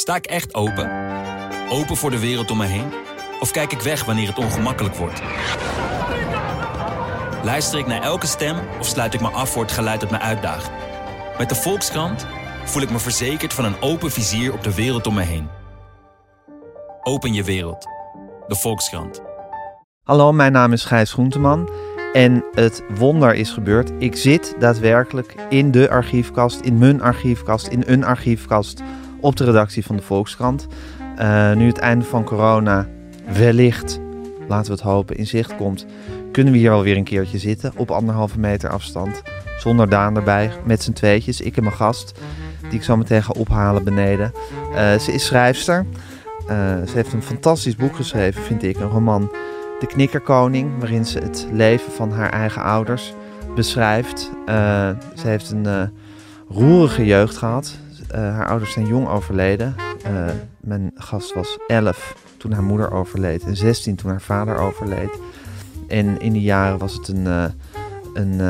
Sta ik echt open? Open voor de wereld om me heen? Of kijk ik weg wanneer het ongemakkelijk wordt? Luister ik naar elke stem of sluit ik me af voor het geluid dat me uitdaagt? Met de Volkskrant voel ik me verzekerd van een open vizier op de wereld om me heen. Open je wereld. De Volkskrant. Hallo, mijn naam is Gijs Groenteman. En het wonder is gebeurd. Ik zit daadwerkelijk in de archiefkast, in mijn archiefkast, in een archiefkast op de redactie van de Volkskrant. Uh, nu het einde van corona wellicht, laten we het hopen, in zicht komt, kunnen we hier wel weer een keertje zitten op anderhalve meter afstand. Zonder Daan erbij, met z'n tweetjes. Ik en mijn gast, die ik zo meteen ga ophalen beneden. Uh, ze is schrijfster. Uh, ze heeft een fantastisch boek geschreven, vind ik. Een roman, De Knikkerkoning, waarin ze het leven van haar eigen ouders beschrijft. Ze heeft een roerige jeugd gehad. Haar ouders zijn jong overleden. mijn gast was 11 toen haar moeder overleed en 16 toen haar vader overleed. En in die jaren was het een, uh, een,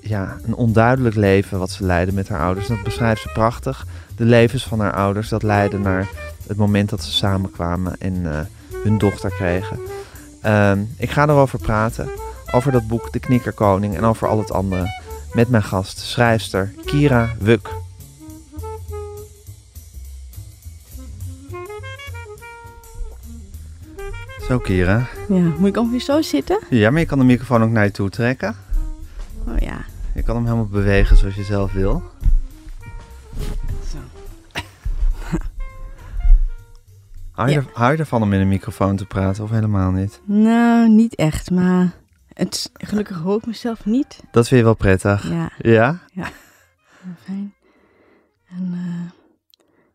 ja, een onduidelijk leven wat ze leidde met haar ouders. Dat beschrijft ze prachtig. De levens van haar ouders, dat leidde naar het moment dat ze samenkwamen en hun dochter kregen. Ehm, ik ga erover praten, over dat boek De Knikkerkoning en over al het andere. Met mijn gast, schrijfster Kira Wuk. Zo, Kira. Ja, moet ik ongeveer zo zitten? Ja, maar je kan de microfoon ook naar je toe trekken. Oh ja. Je kan hem helemaal bewegen zoals je zelf wil. Zo. hou, je er, hou je ervan om in een microfoon te praten of helemaal niet? Nou, niet echt, maar het, gelukkig hoor ik mezelf niet. Dat vind je wel prettig? Ja. Ja? Ja. Fijn. En uh,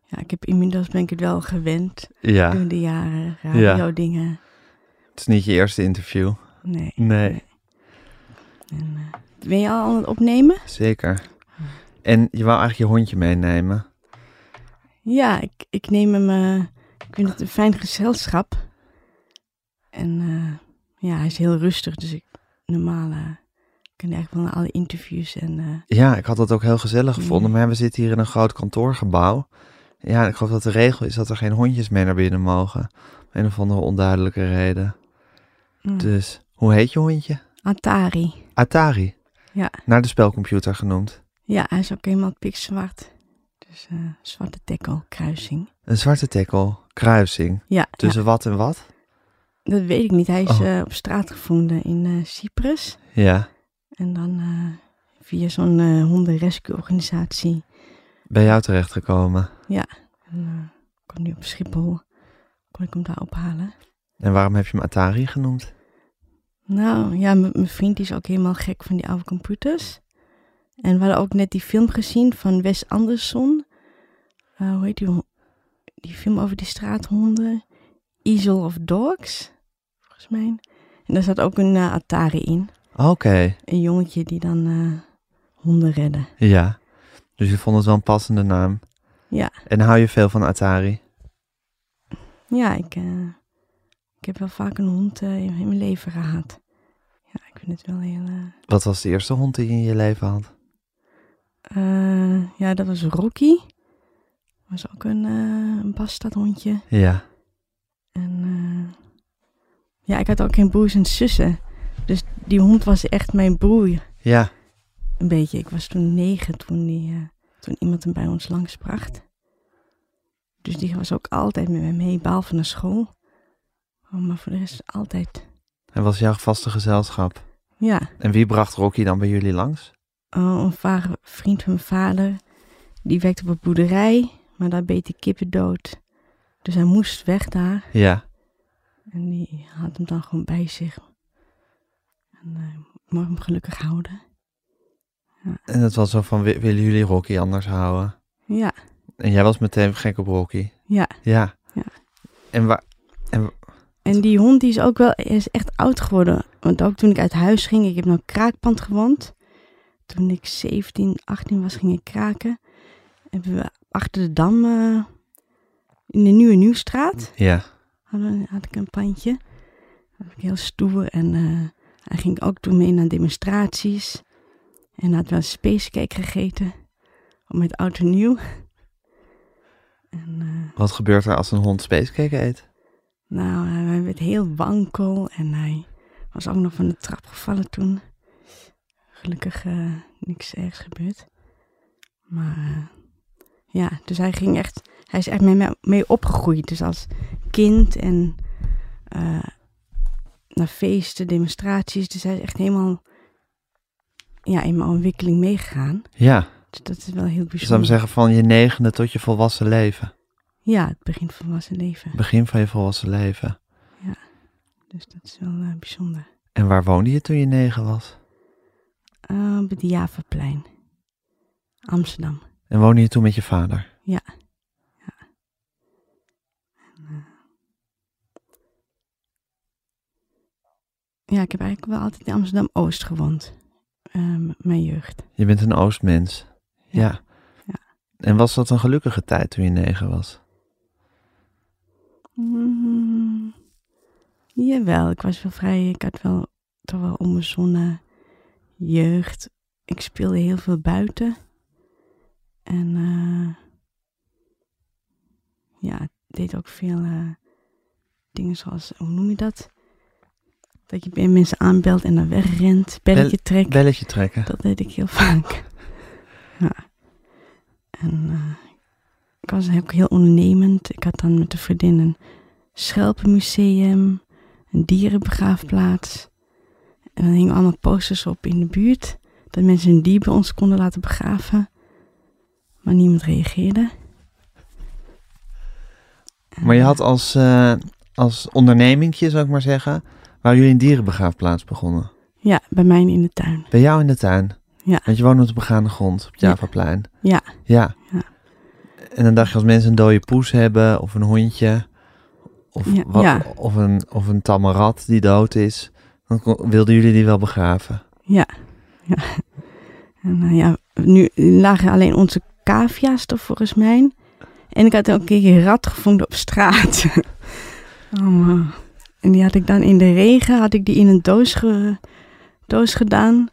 ja, ik heb inmiddels ben ik het wel gewend. Ja. Door de jaren, radio dingen. Het is niet je eerste interview. Nee. Nee. En, uh, ben je al aan het opnemen? Zeker. En je wou eigenlijk je hondje meenemen? Ja, ik, ik neem hem. Uh, ik vind het een fijn gezelschap. En uh, ja, hij is heel rustig, dus ik normaal kan eigenlijk van alle interviews en. ja, ik had dat ook heel gezellig gevonden, maar we zitten hier in een groot kantoorgebouw. Ja, ik geloof dat de regel is dat er geen hondjes mee naar binnen mogen. Om een of andere onduidelijke reden. Mm. Dus, hoe heet je hondje? Atari. Atari? Ja. Naar de spelcomputer genoemd. Ja, hij is ook helemaal pikzwart. Dus uh, zwarte tackle, kruising. Een zwarte tackle, kruising? Ja. Tussen ja. wat en wat? Dat weet ik niet. Hij is Oh. uh, op straat gevonden in uh, Cyprus. Ja. En dan via zo'n hondenrescue-organisatie. Bij jou terechtgekomen? Ja. En kwam nu op Schiphol. Kon ik hem daar ophalen. En waarom heb je hem Atari genoemd? Nou ja, mijn vriend is ook helemaal gek van die oude computers. En we hadden ook net die film gezien van Wes Anderson. Uh, hoe heet die? Die film over die straathonden. Easel of Dogs, volgens mij. En daar zat ook een uh, Atari in. Oké. Okay. Een jongetje die dan uh, honden redde. Ja. Dus je vond het wel een passende naam. Ja. En hou je veel van Atari? Ja, ik, uh, ik heb wel vaak een hond uh, in mijn leven gehad. Ja, ik vind het wel heel... Uh... Wat was de eerste hond die je in je leven had? ja, dat was Rocky. Was ook een, een bastardhondje. Ja. En ja, ik had ook geen broers en zussen. Dus die hond was echt mijn broer. Ja. Een beetje. Ik was toen negen toen, die, toen iemand hem bij ons langsbracht. Dus die was ook altijd met me mee, behalve naar school. Oh, maar voor de rest altijd. Hij was jouw vaste gezelschap? Ja. En wie bracht Rocky dan bij jullie langs? Oh, een vader, vriend van mijn vader. Die werkte op een boerderij, maar daar beet de kippen dood. Dus hij moest weg daar. Ja. En die had hem dan gewoon bij zich. En uh, mag hem gelukkig houden. Ja. En het was zo van, willen jullie Rocky anders houden? Ja. En jij was meteen gek op Rocky? Ja. Ja. ja. En waar... En, en die hond die is ook wel is echt oud geworden. Want ook toen ik uit huis ging, ik heb nou kraakpand gewoond. Toen ik 17, 18 was, ging ik kraken. Hebben we achter de dam uh, in de Nieuwe Nieuwstraat. Ja. Hadden, had ik een pandje. Dat was ik heel stoer. En uh, hij ging ook toen mee naar demonstraties. En had wel spacecake gegeten. Met oud en nieuw. En eh, Wat gebeurt er als een hond spacecake eet? Nou, hij werd heel wankel en hij was ook nog van de trap gevallen toen. Gelukkig eh, niks ergs gebeurd. Maar eh, ja, dus hij ging echt, hij is echt mee, mee- opgegroeid. Dus als kind en eh, naar feesten, demonstraties. Dus hij is echt helemaal ja, in mijn ontwikkeling meegegaan. Ja, Dus dat is wel heel dus dan bijzonder. zeggen van je negende tot je volwassen leven. Ja, het begin van volwassen leven. Begin van je volwassen leven. Dus dat is wel eh, bijzonder. En waar woonde je toen je negen was? Uh, op het Javaplein. Amsterdam. En woonde je toen met je vader? Ja. Ja, ik heb eigenlijk wel altijd in Amsterdam-Oost gewoond. Eh, mijn jeugd. Je bent een Oostmens. Ja. Ja. Ja. En was dat een gelukkige tijd toen je negen was? Mm, jawel, ik was wel vrij. Ik had wel toch wel onbezonnen jeugd. Ik speelde heel veel buiten. En eh, ja, ik deed ook veel eh, dingen zoals, hoe noem je dat? Dat je bij mensen aanbelt en dan wegrent, belletje trekt. Belletje trekken. Dat deed ik heel vaak. ja. En eh, ik was ook heel ondernemend. Ik had dan met de vriendin een schelpenmuseum, een dierenbegraafplaats. En dan hingen allemaal posters op in de buurt. Dat mensen een dier bij ons konden laten begraven. Maar niemand reageerde. Maar je had als, eh als ondernemingje, zou ik maar zeggen, waar jullie een dierenbegraafplaats begonnen. Ja, bij mij in de tuin. Bij jou in de tuin. Ja. Want je woonde op de begaande grond, op het Ja. Javaplein. Ja. Ja. Ja. En dan dacht je als mensen een dode poes hebben, of een hondje, of, Ja, wat, ja. of, een, of een tamme rat die dood is, dan kon- wilden jullie die wel begraven. Ja, ja. En nou ja, nu lagen alleen onze cavia's er volgens mij. En ik had ook een keer een rat gevonden op straat. oh. En die had ik dan in de regen, had ik die in een doos, ge- doos gedaan.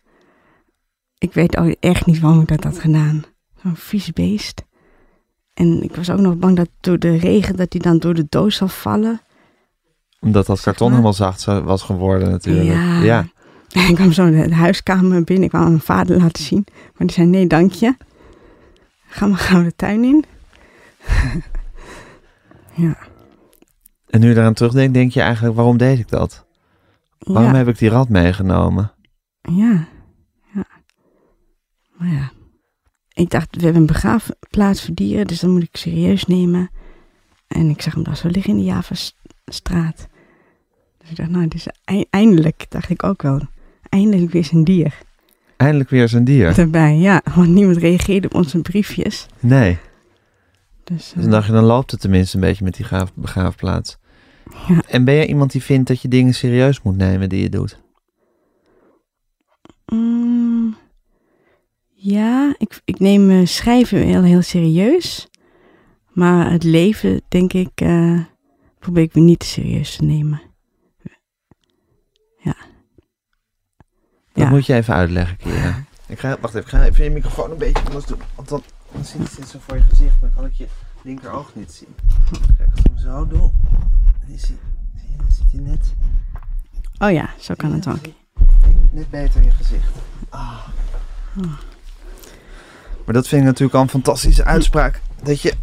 Ik weet ook echt niet waarom ik dat had gedaan. Zo'n vies beest. En ik was ook nog bang dat door de regen, dat die dan door de doos zou vallen. Omdat dat karton helemaal zacht was geworden natuurlijk. Ja. ja. Ik kwam zo de de huiskamer binnen. Ik wou aan mijn vader laten zien. Maar die zei, nee, dank je. Ga maar gauw de tuin in. ja. En nu je eraan terugdenkt, denk je eigenlijk, waarom deed ik dat? Waarom ja. heb ik die rat meegenomen? Ja. Ja. Maar ja. Ik dacht, we hebben een begraafplaats voor dieren. Dus dat moet ik serieus nemen. En ik zag hem daar zo liggen in de Javastraat. Dus ik dacht, nou, dit is ei- eindelijk, dacht ik ook wel. Eindelijk weer een dier Eindelijk weer een dier. erbij. Ja, want niemand reageerde op onze briefjes. Nee. Dus, Dus dan eh, dacht je, dan loopt het tenminste een beetje met die graaf- begraafplaats. Ja. En ben jij iemand die vindt dat je dingen serieus moet nemen die je doet? Mm, ja, ik, ik neem eh, schrijven heel, heel serieus. Maar het leven, denk ik, eh, probeer ik me niet te serieus te nemen. Ja. Dat Ja. moet je even uitleggen, Kira. Ik ga, wacht even, ik ga even je microfoon een beetje anders doen. Want dan, dan zit het zo voor je gezicht, dan kan ik je linkeroog niet zien. Kijk, als ik hem zo doe, dan zie, je, dan zit hij net, Oh ja, zo kan het ook. net beter in je gezicht. Ah. Maar dat vind ik natuurlijk al een fantastische uitspraak. Dat je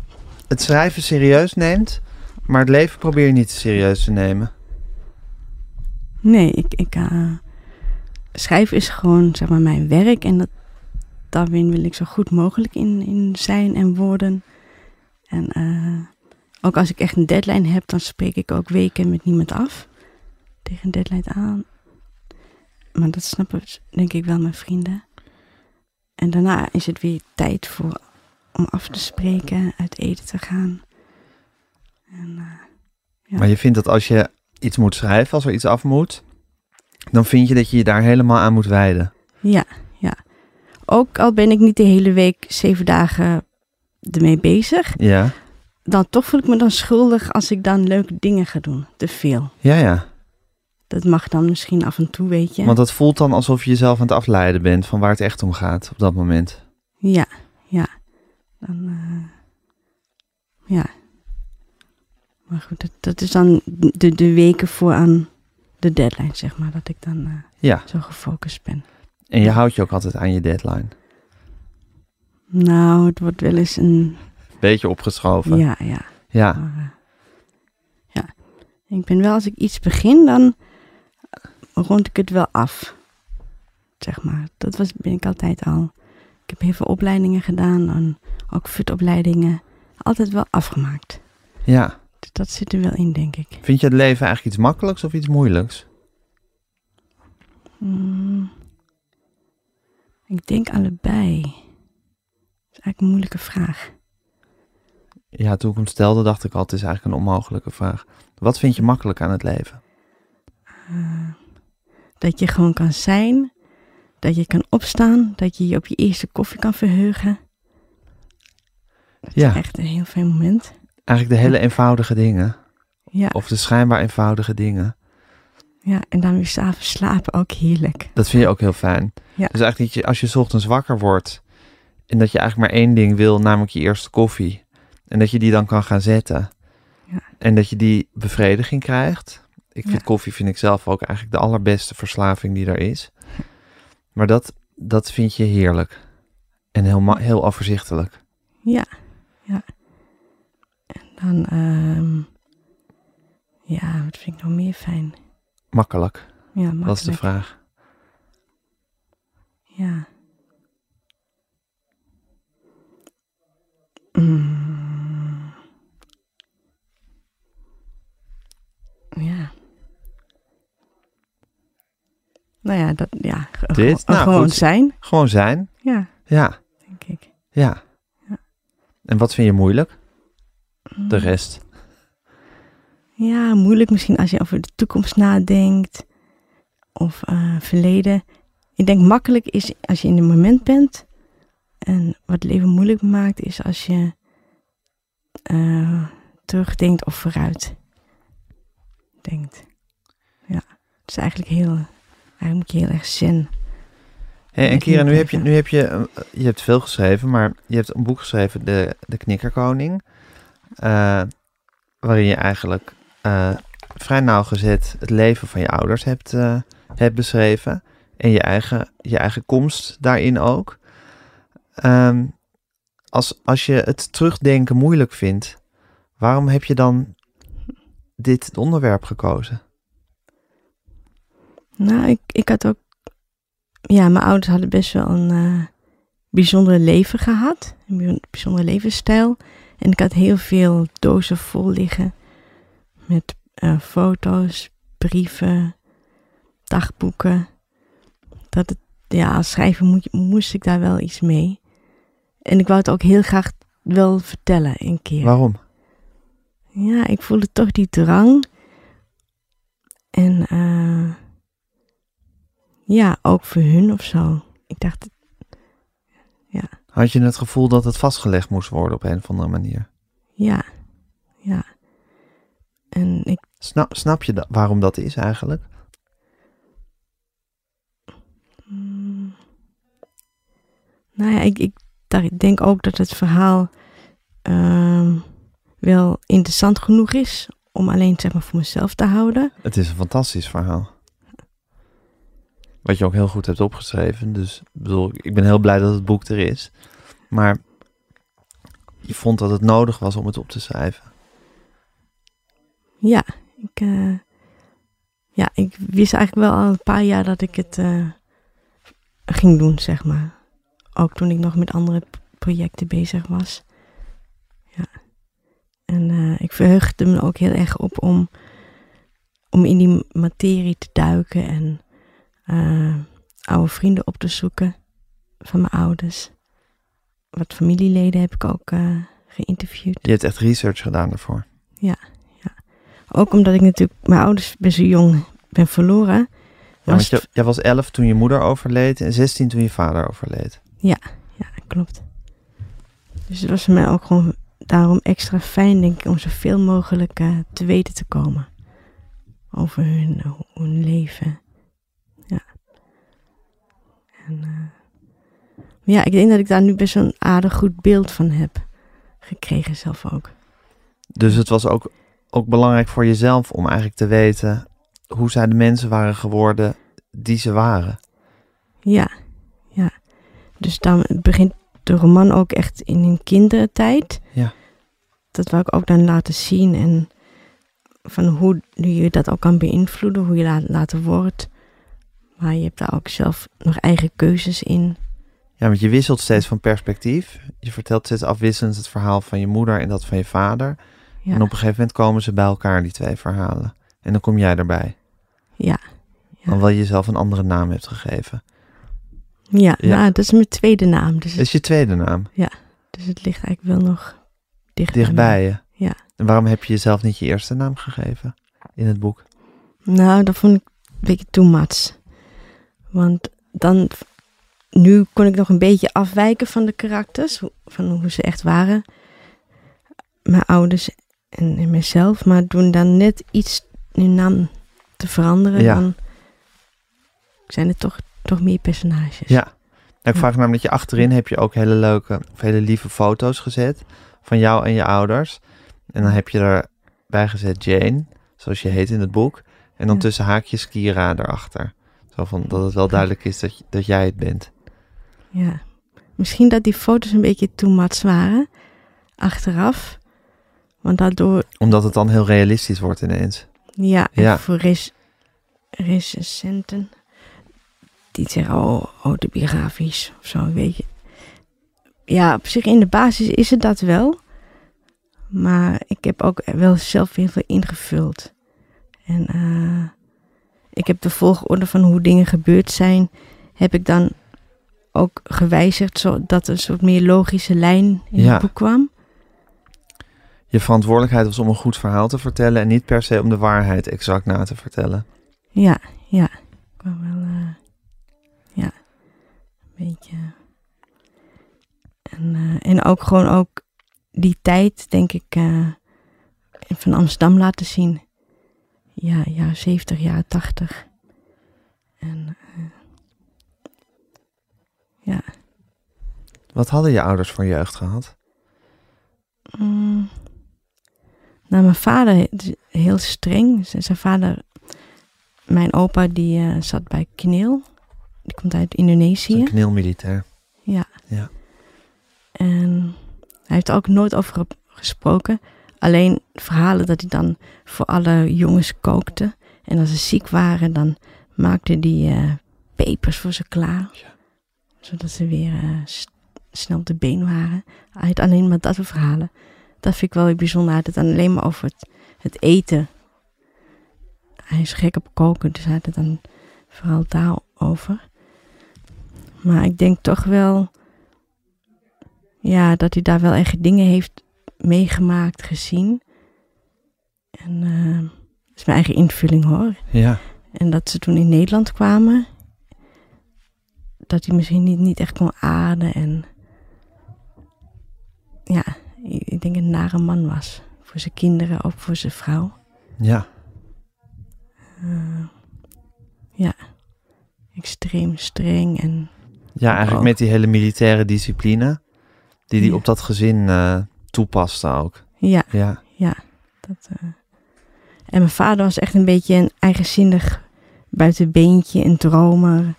het schrijven serieus neemt, maar het leven probeer je niet serieus te nemen. Nee, ik, ik eh, schrijven is gewoon zeg maar mijn werk. En dat, daarin wil ik zo goed mogelijk in, in zijn en worden. En eh, ook als ik echt een deadline heb, dan spreek ik ook weken met niemand af. Tegen een deadline aan. Maar dat snappen denk ik wel mijn vrienden. En daarna is het weer tijd voor om af te spreken, uit eten te gaan. En, eh, Ja. Maar je vindt dat als je iets moet schrijven, als er iets af moet, dan vind je dat je je daar helemaal aan moet wijden. Ja, ja. Ook al ben ik niet de hele week zeven dagen ermee bezig, Ja, dan toch voel ik me dan schuldig als ik dan leuke dingen ga doen. Te veel. ja, ja. Dat mag dan misschien af en toe, weet je. Want dat voelt dan alsof je jezelf aan het afleiden bent van waar het echt om gaat op dat moment. Ja, ja. Dan, eh, Ja. Maar goed, dat, dat is dan de, de weken voor aan de deadline, zeg maar. Dat ik dan eh, Ja, zo gefocust ben. en je houdt je ook altijd aan je deadline. Nou, het wordt wel eens een... Beetje opgeschoven. Ja, ja. Ja, Maar, eh, ja. Ik ben wel, als ik iets begin, dan rond ik het wel af. Zeg maar. Dat was, ben ik altijd al. Ik heb heel veel opleidingen gedaan. En ook FUT-opleidingen. Altijd wel afgemaakt. ja. Dus dat zit er wel in, denk ik. Vind je het leven eigenlijk iets makkelijks of iets moeilijks? Mm. Ik denk allebei. Dat is eigenlijk een moeilijke vraag. Ja, toen ik hem stelde, dacht ik altijd, het is eigenlijk een onmogelijke vraag. Wat vind je makkelijk aan het leven? Eh, dat je gewoon kan zijn. Dat je kan opstaan. Dat je je op je eerste koffie kan verheugen. Dat Ja. is echt een heel fijn moment. Eigenlijk de hele eenvoudige dingen. Ja, Of de schijnbaar eenvoudige dingen. ja en dan weer s'avonds slapen ook heerlijk. Dat vind je ook heel fijn. Ja. Dus eigenlijk dat je, als je 's ochtends wakker wordt en dat je eigenlijk maar één ding wil, namelijk je eerste koffie. En dat je die dan kan gaan zetten. Ja. En dat je die bevrediging krijgt. Ik vind Ja. koffie vind ik zelf ook eigenlijk de allerbeste verslaving die er is. Maar dat, dat vind je heerlijk. En heel, heel overzichtelijk. Ja, ja. En dan, ehm, ja, wat vind ik nog meer fijn? Makkelijk, Ja, makkelijk. dat is de vraag. Ja. Mm. Ja. Nou ja, dat, ja, Dit? gewoon- Nou, gewoon goed. zijn. Gewoon zijn. Ja, Ja, denk ik. ja. Ja. En wat vind je moeilijk? De Mm. rest. Ja, moeilijk misschien als je over de toekomst nadenkt. Of eh, verleden. Ik denk makkelijk is als je in het moment bent. En wat het leven moeilijk maakt is als je eh, terugdenkt of vooruit denkt. Ja, het is eigenlijk heel, eigenlijk moet je heel erg zen. Hey, en Kira, nu heb je, nu heb je, eh, je hebt veel geschreven, maar je hebt een boek geschreven, De, de Knikkerkoning. eh, waarin je eigenlijk eh, vrij nauwgezet het leven van je ouders hebt, hebt beschreven. En je eigen, je eigen komst daarin ook. Ehm, als, als je het terugdenken moeilijk vindt, waarom heb je dan dit onderwerp gekozen? Nou, ik, ik had ook. Ja, mijn ouders hadden best wel een eh bijzonder leven gehad. Een bij- bijzondere levensstijl. En ik had heel veel dozen vol liggen. Met eh, foto's, brieven, dagboeken. Dat het, ja, als schrijver moet, moest ik daar wel iets mee. En ik wou het ook heel graag wel vertellen een keer. Waarom? Ja, ik voelde toch die drang. En eh, ja, ook voor hun of zo. Ik dacht, Had je het gevoel dat het vastgelegd moest worden op een of andere manier? ja, ja. En ik, Snap, snap je da- waarom dat is eigenlijk? mm, nou ja, ik, ik denk ook dat het verhaal ehm, wel interessant genoeg is om alleen zeg maar voor mezelf te houden. Het is een fantastisch verhaal. Wat je ook heel goed hebt opgeschreven. Dus bedoel, ik ben heel blij dat het boek er is. Maar je vond dat het nodig was om het op te schrijven. Ja, ik, eh, ja, ik wist eigenlijk wel al een paar jaar dat ik het eh, ging doen, zeg maar. Ook toen ik nog met andere projecten bezig was. Ja. En eh, ik verheugde me ook heel erg op om, om in die materie te duiken en eh, oude vrienden op te zoeken van mijn ouders. Wat familieleden heb ik ook eh, geïnterviewd. Je hebt echt research gedaan daarvoor. Ook omdat ik natuurlijk mijn ouders best zo jong ben verloren. Ja, want je, jij was 11 toen je moeder overleed en 16 toen je vader overleed. Ja, klopt. Dus het was voor mij ook gewoon daarom extra fijn, denk ik, om zoveel mogelijk eh, te weten te komen. Over hun, hun leven. En, eh, ja, ik denk dat ik daar nu best een aardig goed beeld van heb gekregen zelf ook. Dus het was ook, ook belangrijk voor jezelf om eigenlijk te weten hoe zij de mensen waren geworden die ze waren. Ja, ja. Dus dan begint de roman ook echt in hun kindertijd. Ja. Dat wil ik ook dan laten zien en van hoe je dat ook kan beïnvloeden, hoe je la later wordt. Maar je hebt daar ook zelf nog eigen keuzes in. Ja, want je wisselt steeds van perspectief. Je vertelt steeds afwisselend het verhaal van je moeder en dat van je vader. Ja, En op een gegeven moment komen ze bij elkaar, die twee verhalen. En dan kom jij erbij. ja, Ja. Omdat je jezelf een andere naam hebt gegeven. ja, Ja. Nou, dat is mijn tweede naam. Dus Dat is je tweede naam. dus het ligt eigenlijk wel nog dicht bij Dichtbij je. Ja. En waarom heb je jezelf niet je eerste naam gegeven in het boek? Nou, dat vond ik een beetje too much. Want dan, nu kon ik nog een beetje afwijken van de karakters, van hoe ze echt waren. Mijn ouders en, en mezelf. Maar toen dan net iets in naam te veranderen, Ja. dan zijn er toch, toch meer personages. Ja. Nou, ik Ja. vraag me namelijk, je achterin heb je ook hele leuke, of hele lieve foto's gezet van jou en je ouders. En dan heb je erbij gezet Jane, zoals je heet in het boek. En dan Ja. tussen haakjes Kira erachter. Zo van, dat het wel duidelijk is dat, dat jij het bent. Ja. Misschien dat die foto's een beetje too much waren, achteraf. Want daardoor Omdat het dan heel realistisch wordt ineens. Ja, Ja. voor res recensenten die zeggen, oh, autobiografisch of zo, weet je. Ja, op zich in de basis is het dat wel. Maar ik heb ook wel zelf heel veel ingevuld. En eh, ik heb de volgorde van hoe dingen gebeurd zijn, heb ik dan ook gewijzigd, zodat een soort meer logische lijn in Ja. het boek kwam. Je verantwoordelijkheid was om een goed verhaal te vertellen en niet per se om de waarheid exact na te vertellen. Ja, ja. Ik wou wel, eh, ja, een beetje. En, eh, en ook gewoon ook die tijd, denk ik, eh, van Amsterdam laten zien. Ja, ja, 70, jaar 80. En eh, ja, Wat hadden je ouders voor jeugd gehad? Mm. Nou, mijn vader heel streng. Z- Zijn vader, mijn opa, die eh, zat bij Kneel. Die komt uit Indonesië. Een knielmilitair. En hij heeft er ook nooit over ge- gesproken. Alleen verhalen dat hij dan voor alle jongens kookte. En als ze ziek waren, dan maakte hij eh, pepers voor ze klaar. Ja. Zodat ze weer eh, snel op de been waren. Hij had alleen maar dat soort verhalen. Dat vind ik wel weer bijzonder. Hij had het dan alleen maar over het, het eten. Hij is gek op koken, dus hij had het dan vooral daarover. Maar ik denk toch wel ja, dat hij daar wel echt dingen heeft meegemaakt, gezien. En eh, dat is mijn eigen invulling hoor. Ja. En dat ze toen in Nederland kwamen, dat hij misschien niet, niet echt kon aarden. En ja, ik denk een nare man was. Voor zijn kinderen, ook voor zijn vrouw. Ja. Eh, ja, extreem streng en Ja, eigenlijk Ook. met die hele militaire discipline. Die die Ja. op dat gezin eh toepaste ook. ja, Ja. Dat, eh. En mijn vader was echt een beetje een eigenzinnig buitenbeentje, een dromer.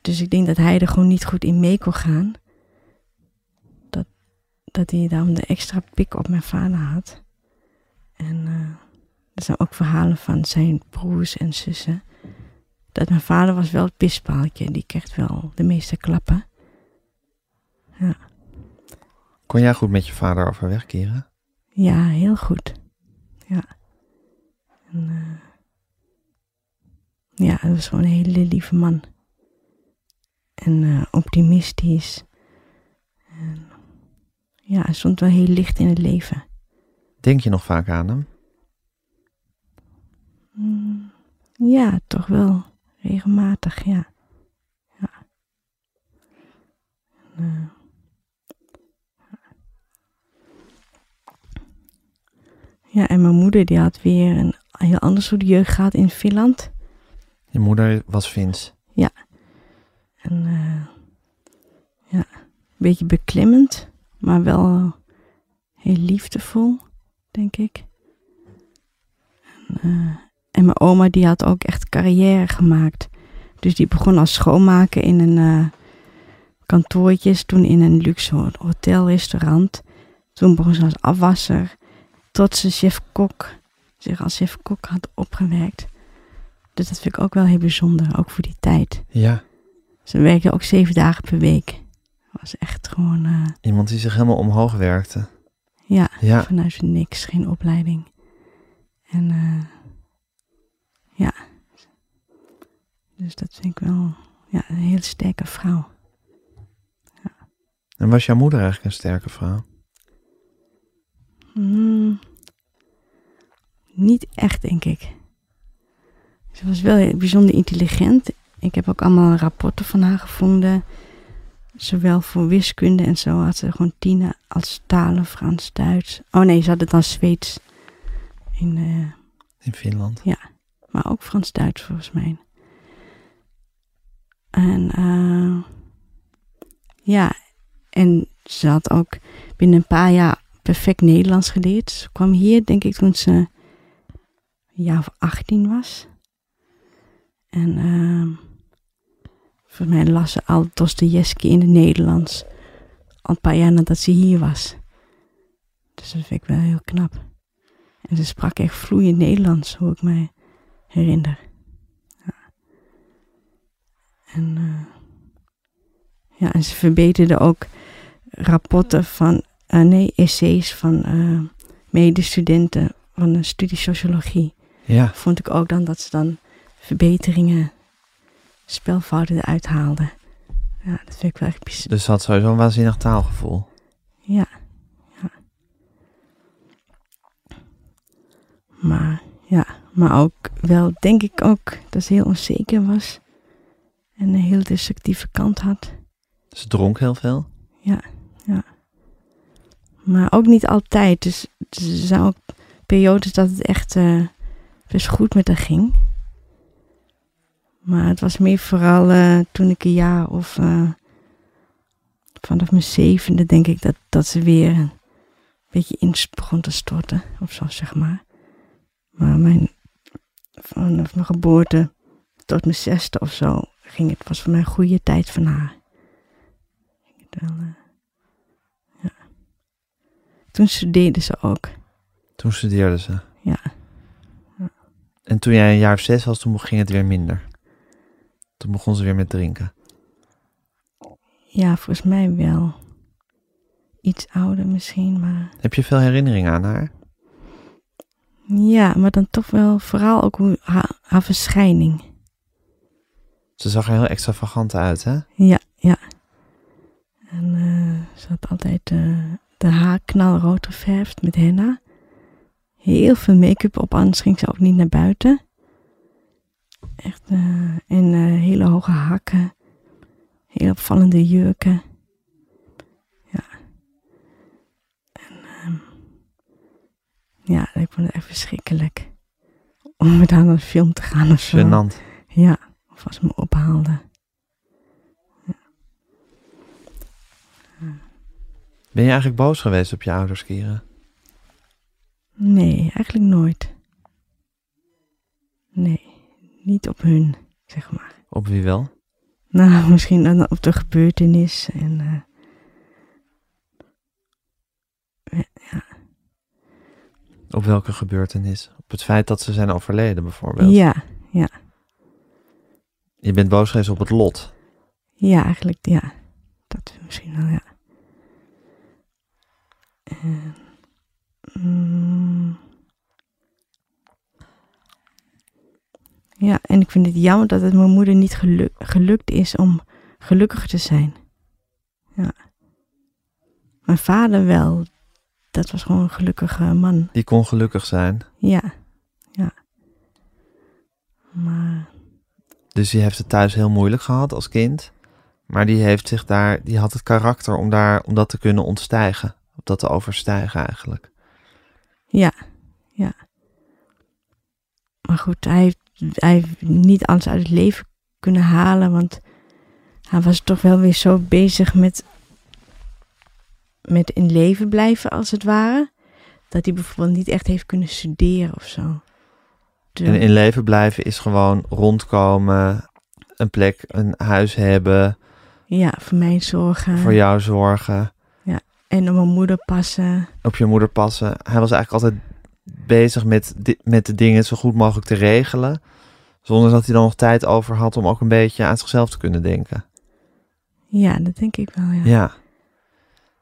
Dus ik denk dat hij er gewoon niet goed in mee kon gaan. Dat, dat hij daarom de extra pik op mijn vader had. En eh, er zijn ook verhalen van zijn broers en zussen. Dat mijn vader was wel het pispaaltje. Die kreeg wel de meeste klappen. Kon jij goed met je vader overweg, Kira? Ja, heel goed. Ja. En, eh, ja, hij was gewoon een hele lieve man. En eh, optimistisch. En, ja, hij stond wel heel licht in het leven. Denk je nog vaak aan hem? Mm, ja, toch wel. Regelmatig, ja. Ja. En, eh, ja, en mijn moeder die had weer een heel ander soort jeugd gehad in Finland. Je moeder was Fins. En eh, ja, een beetje beklemmend, maar wel heel liefdevol, denk ik. En, eh, en mijn oma die had ook echt carrière gemaakt. Dus die begon als schoonmaker in een uh, kantoortjes, toen in een luxe hotelrestaurant. Toen begon ze als afwasser, tot ze chef-kok, zich als chef-kok had opgewerkt. Dus dat vind ik ook wel heel bijzonder, ook voor die tijd. Ja. Ze werkte ook zeven dagen per week. Was echt gewoon. Uh, Iemand die zich helemaal omhoog werkte. Ja, Ja. vanuit niks, geen opleiding. En uh, ja. Dus dat vind ik wel ja, een hele sterke vrouw. En was jouw moeder eigenlijk een sterke vrouw? Hmm, niet echt, denk ik. Ze was wel bijzonder intelligent. Ik heb ook allemaal rapporten van haar gevonden. Zowel voor wiskunde en zo had ze gewoon tien als talen, Frans, Duits. Oh nee, ze had het dan Zweeds. In, uh, In Finland. maar ook Frans-Duits volgens mij. En uh, ja, en ze had ook binnen een paar jaar perfect Nederlands geleerd. Ze kwam hier, denk ik, toen ze een jaar of 18 was. En uh, volgens mij las ze al Dostoevsky in het Nederlands. Al een paar jaar nadat ze hier was. Dus dat vind ik wel heel knap. En ze sprak echt vloeiend Nederlands, hoe ik mij herinner. Ja. En, uh, ja, en ze verbeterde ook rapporten van, uh, nee, essays van uh, medestudenten van de studie sociologie. Ja. Vond ik ook dan dat ze dan verbeteringen, spelfouten eruit haalde. Ja, dat vind ik wel echt bijzonder. Dus ze had sowieso een waanzinnig taalgevoel. Ja, ja. Maar ja, maar ook wel denk ik ook dat ze heel onzeker was. En een heel destructieve kant had. Ze dronk heel veel? Ja, ja. Maar ook niet altijd. Dus er zijn ook periodes dat het echt uh, best goed met haar ging. Maar het was meer vooral uh, toen ik een jaar of uh, vanaf mijn zevende denk ik dat, dat ze weer een beetje in begon te storten. Of zo zeg maar. Maar mijn, vanaf mijn geboorte tot mijn zesde of zo ging het, was voor mij een goede tijd van haar. Het wel, uh, ja. Toen studeerde ze ook. Toen studeerde ze? Ja. En toen jij een jaar of zes was, toen ging het weer minder? Toen begon ze weer met drinken? Ja, volgens mij wel. Iets ouder misschien, maar... Heb je veel herinneringen aan haar? Ja, maar dan toch wel vooral ook hoe haar, haar verschijning. Ze zag er heel extravagant uit, hè? Ja, ja. En uh, ze had altijd uh, de haar knalrood geverfd met henna. Heel veel make-up op, anders ging ze ook niet naar buiten. Echt, uh, en hele hoge hakken. Heel opvallende jurken. Ja. En, um, ja, ik vond het echt verschrikkelijk. Om met haar naar de film te gaan of zo. Genant. Ja, of als ze me ophaalde. Ja. Ben je eigenlijk boos geweest op je ouders, Kira? Nee, eigenlijk nooit. Nee, niet op hun, zeg maar. Op wie wel? Nou, misschien dan op de gebeurtenis en... Uh, ja. Op welke gebeurtenis? Op het feit dat ze zijn overleden, bijvoorbeeld? Ja, ja. Je bent boos geweest op het lot? Ja, eigenlijk, ja. Dat misschien wel, ja. En, mm, ja, en ik vind het jammer dat het mijn moeder niet geluk, gelukt is om gelukkig te zijn. Ja. Mijn vader wel. Dat was gewoon een gelukkige man. Die kon gelukkig zijn? Ja, ja. Maar... Dus die heeft het thuis heel moeilijk gehad als kind. Maar die heeft zich daar, die had het karakter om, daar, om dat te kunnen ontstijgen. Om dat te overstijgen eigenlijk. Ja, ja. Maar goed, hij heeft, hij heeft niet alles uit het leven kunnen halen. Want hij was toch wel weer zo bezig met, met in leven blijven, als het ware. Dat hij bijvoorbeeld niet echt heeft kunnen studeren of zo. En in leven blijven is gewoon rondkomen, een plek, een huis hebben, Ja, voor mij zorgen. voor jou zorgen, En op mijn moeder passen. op je moeder passen. Hij was eigenlijk altijd bezig met, met de dingen zo goed mogelijk te regelen. Zonder dat hij dan nog tijd over had om ook een beetje aan zichzelf te kunnen denken. Ja, dat denk ik wel, ja. Ja,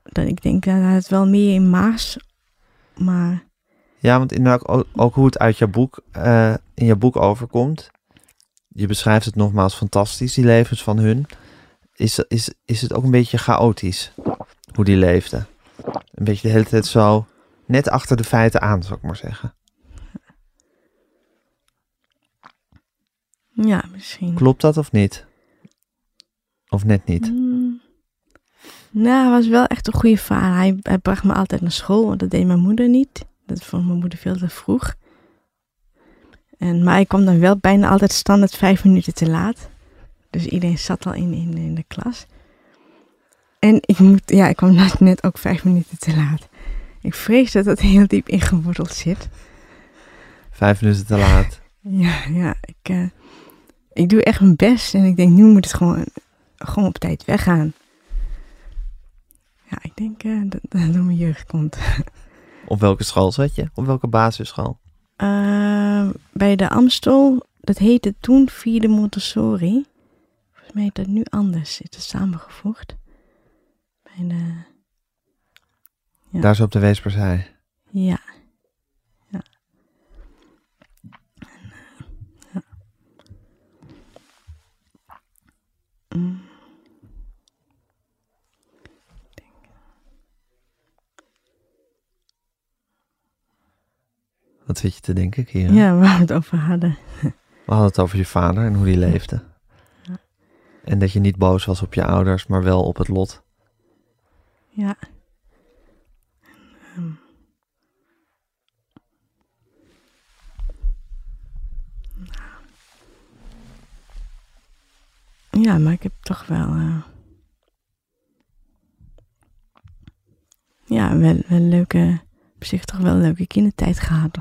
Dat, ik denk dat het wel meer in Maas, maar ja want inderdaad ook, ook hoe het uit jouw boek, eh, in jouw boek overkomt. Je beschrijft het nogmaals fantastisch, die levens van hun. Is, is, is het ook een beetje chaotisch, hoe die leefden. Een beetje de hele tijd zo, net achter de feiten aan, zou ik maar zeggen. ja, misschien. Klopt dat of niet? Of net niet? Mm. Nou, hij was wel echt een goede vader. Hij, hij bracht me altijd naar school, want dat deed mijn moeder niet. Dat vond mijn moeder veel te vroeg. En, maar ik kwam dan wel bijna altijd standaard vijf minuten te laat. Dus iedereen zat al in, in, in de klas. En ik, moet, ja, ik kwam net- ook vijf minuten te laat. Ik vrees dat dat heel diep ingeworteld zit. Vijf minuten te laat. Ja, ja ik, eh, ik doe echt mijn best en ik denk, nu moet het gewoon, gewoon op tijd weggaan. Ja, ik denk eh, dat dat door mijn jeugd komt. Op welke school zat je? Op welke basisschool? Eh, bij de Amstel, dat heette toen Vierde Montessori. Volgens mij is dat nu anders, het is samengevoegd. De, Ja. Daar zo op de Weesperzij. ja. Ja. En, ja. Mm. Wat zit je te denken, Kira? Ja, waar we het over hadden. We hadden het over je vader en hoe die leefde. Ja. En dat je niet boos was op je ouders, maar wel op het lot. Ja. Ehm. Ja, maar ik heb toch wel. eh, ja, wel, wel leuke. Op zich toch wel een leuke kindertijd gehad.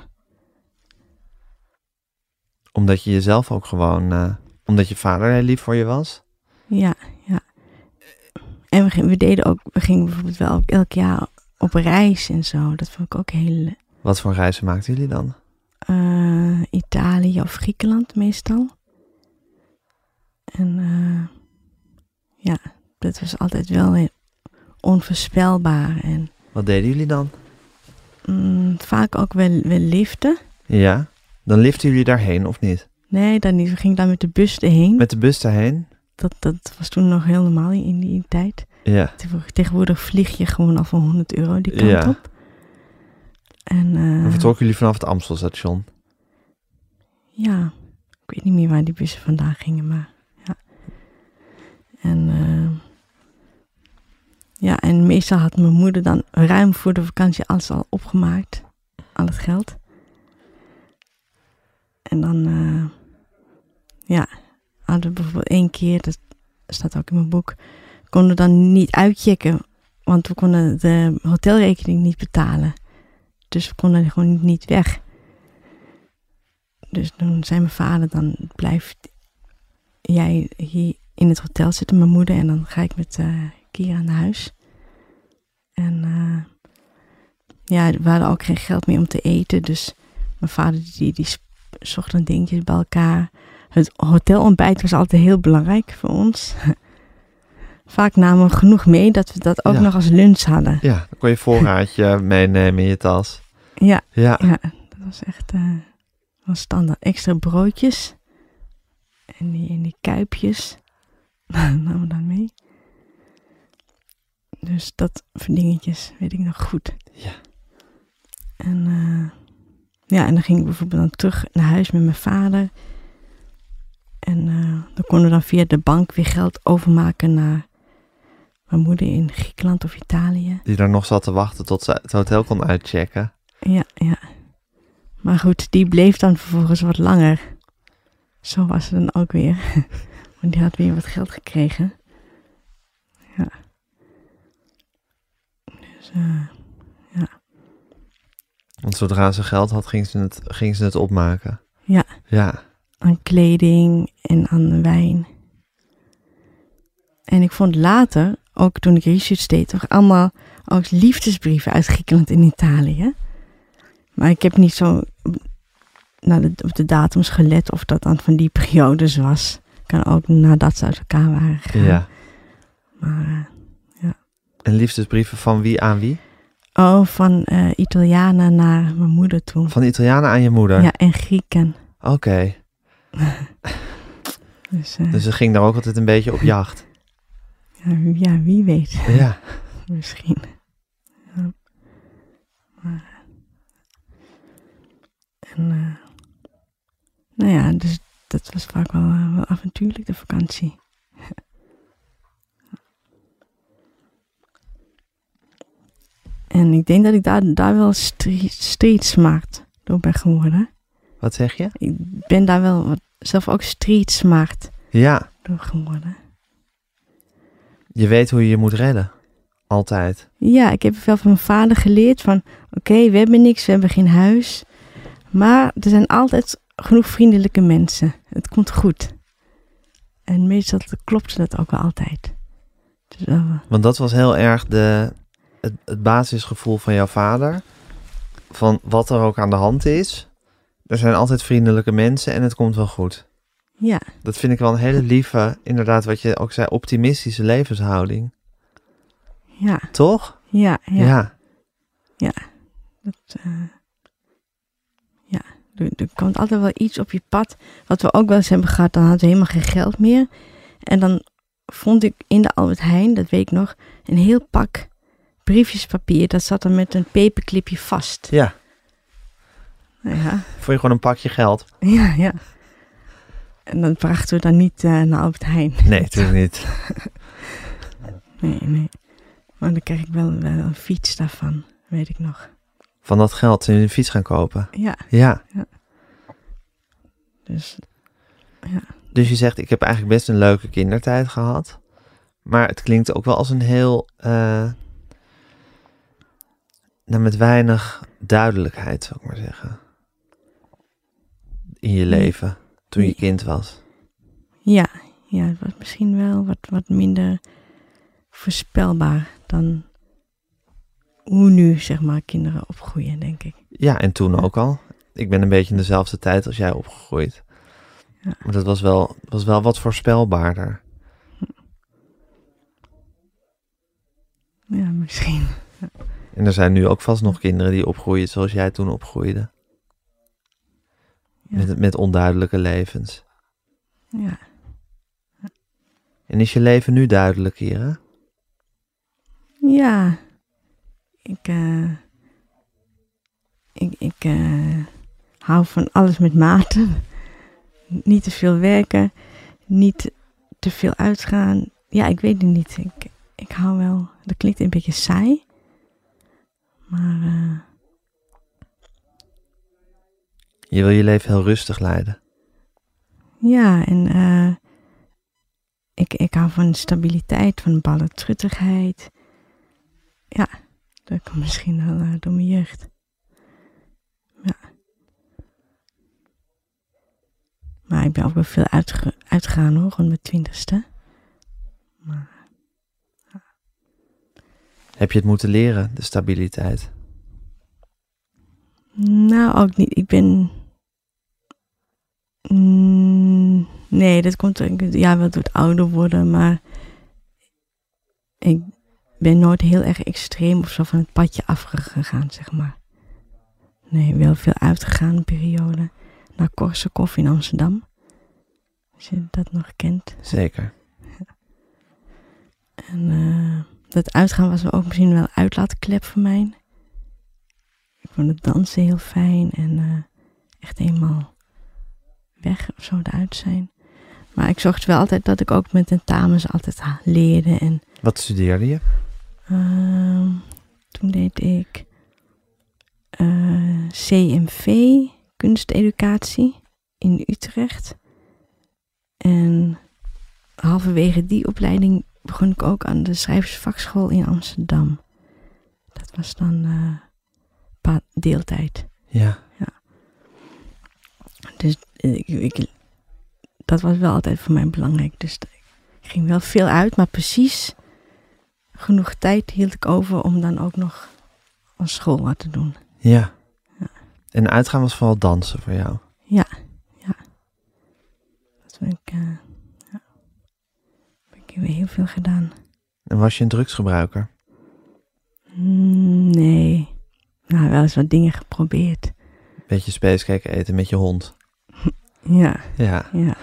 Omdat je jezelf ook gewoon... eh, omdat je vader heel lief voor je was. Ja. En we, deden ook. We gingen bijvoorbeeld wel elk jaar op reis en zo. Dat vond ik ook heel. Wat voor reizen maakten jullie dan? eh, Italië of Griekenland meestal. En eh, ja, dat was altijd wel heel onvoorspelbaar. En Wat deden jullie dan? mm, vaak ook wel, wel liften. Ja. Dan liften jullie daarheen, of niet? Nee, dan niet. We gingen dan met de bus erheen. Met de bus daarheen? Dat, dat was toen nog heel normaal in die tijd. Ja. Tegenwoordig- vlieg je gewoon al voor 100 euro die kant Ja. op. En Dan vertrokken jullie vanaf het Amstelstation. Ja, ik weet niet meer waar die bussen vandaan gingen, maar ja. En eh, ja, en meestal had mijn moeder dan ruim voor de vakantie alles al opgemaakt, al het geld. En dan, eh, ja, hadden we bijvoorbeeld één keer, dat staat ook in mijn boek, konden dan niet uitchecken, want we konden de hotelrekening niet betalen. Dus we konden gewoon niet weg. Dus toen zei mijn vader, dan blijft jij hier in het hotel zitten, mijn moeder. En dan ga ik met eh Kira naar huis. En eh, ja, we hadden ook geen geld meer om te eten. Dus mijn vader die, die zocht dan dingetjes bij elkaar. Het hotelontbijt was altijd heel belangrijk voor ons. Vaak namen we genoeg mee dat we dat ook Ja. nog als lunch hadden. Ja, dan kon je voorraadje meenemen in je tas. Ja, Ja. Ja, dat was echt eh was standaard. Extra broodjes. En die, en die kuipjes. namen we dan mee. Dus dat voor dingetjes weet ik nog goed. Ja. En eh, ja, en dan ging ik bijvoorbeeld dan terug naar huis met mijn vader. En eh, dan konden we dan via de bank weer geld overmaken naar mijn moeder in Griekenland of Italië. Die daar nog zat te wachten tot ze het hotel kon uitchecken. Ja, ja. Maar goed, die bleef dan vervolgens wat langer. Zo was het dan ook weer. Want die had weer wat geld gekregen. Ja. Dus, eh, Want zodra ze geld had, ging ze het, ging ze het opmaken. Ja. Ja. Aan kleding en aan wijn. En ik vond later, ook toen ik research deed, toch allemaal ook liefdesbrieven uit Griekenland en Italië. Maar ik heb niet zo naar de, op de datums gelet of dat dan van die periodes was. Kan ook nadat ze uit elkaar waren gegaan. ja. Maar, eh, En liefdesbrieven van wie aan wie? oh, van eh, Italianen naar mijn moeder toe. Van Italianen aan je moeder? Ja, en Grieken. Oké. Dus, eh, Dus ze ging daar ook altijd een beetje op jacht. ja, wie- ja, wie weet. Ja. Misschien. Ja. Maar, en, eh, nou ja, dus dat was vaak wel, eh, wel avontuurlijk, de vakantie. en ik denk dat ik daar, daar wel street, street smart door ben geworden. Wat zeg je? Ik ben daar wel zelf ook street smart Ja. door geworden. Je weet hoe je je moet redden. Altijd. Ja, ik heb wel van mijn vader geleerd van... Oké, we hebben niks, we hebben geen huis. Maar er zijn altijd genoeg vriendelijke mensen. Het komt goed. En meestal klopt dat ook wel altijd. Dus wel, Want dat was heel erg de, het, het basisgevoel van jouw vader. Van wat er ook aan de hand is. Er zijn altijd vriendelijke mensen en het komt wel goed. ja, Dat vind ik wel een hele lieve, inderdaad wat je ook zei, optimistische levenshouding. ja, Toch? ja, ja. ja. Dat, eh, ja, er, er komt altijd wel iets op je pad. Wat we ook wel eens hebben gehad, dan hadden we helemaal geen geld meer. En dan vond ik in de Albert Heijn, dat weet ik nog, een heel pak briefjespapier. Dat zat dan met een paperclipje vast. Ja. Ja, Vond je gewoon een pakje geld? ja, ja. En dat brachten we dan niet eh, naar Albert Heijn. Nee, natuurlijk niet. Nee, nee. Maar dan kreeg ik wel, wel een fiets daarvan, weet ik nog. Van dat geld je een fiets gaan kopen. Ja, Ja. dus Dus je zegt, ik heb eigenlijk best een leuke kindertijd gehad. Maar het klinkt ook wel als een heel... eh nou, met weinig duidelijkheid, zou ik maar zeggen. In je leven, toen je kind was. Ja, ja, het was misschien wel wat, wat minder voorspelbaar dan hoe nu, zeg maar, kinderen opgroeien, denk ik. Ja, en toen ook al. Ik ben een beetje in dezelfde tijd als jij opgegroeid. Ja. Maar dat was wel, was wel wat voorspelbaarder. Ja, misschien. En er zijn nu ook vast nog kinderen die opgroeien zoals jij toen opgroeide. Ja. Met, met onduidelijke levens. Ja, En is je leven nu duidelijk hier, hè? ja. ik, eh, ik, ik eh, hou van alles met mate. Niet te veel werken, niet te veel uitgaan. Ja, ik weet het niet. Ik, ik hou wel, dat klinkt een beetje saai. Maar eh, Je wil je leven heel rustig leiden. Ja, en eh, ik, ik hou van stabiliteit, van balletschuttigheid. Ja, dat komt misschien wel eh, door mijn jeugd. Ja. Maar ik ben ook wel veel uitge- uitgegaan hoor, rond mijn twintigste. Maar Heb je het moeten leren, de stabiliteit? nou, ook niet. Ik ben... Mm, nee, dat komt ja, wel door het ouder worden, maar ik ben nooit heel erg extreem of zo van het padje afgegaan, zeg maar. Nee, wel veel uitgegaan, periode. Naar Korsakoff in Amsterdam. Als je dat nog kent. Zeker. En eh, dat uitgaan was ook misschien wel een uitlaatklep voor mij. Ik vond het dansen heel fijn en eh, echt eenmaal weg of zo eruit zijn. Maar ik zorgde wel altijd dat ik ook met tentamens altijd leerde. En Wat studeerde je? ehm, toen deed ik eh, CMV, kunsteducatie, in Utrecht. En halverwege die opleiding begon ik ook aan de schrijversvakschool in Amsterdam. Dat was dan pa- deeltijd. Ja. Dus eh, ik, ik- dat was wel altijd voor mij belangrijk. Dus ik ging wel veel uit, maar precies genoeg tijd hield ik over om dan ook nog aan school wat te doen. Ja. Ja. En uitgaan was vooral dansen voor jou. Dat heb ik, eh, ja. heb ik weer heel veel gedaan. En was je een drugsgebruiker? Mm, nee. Nou, wel eens wat dingen geprobeerd. Beetje spacecake eten met je hond. Ja, Ja. ja.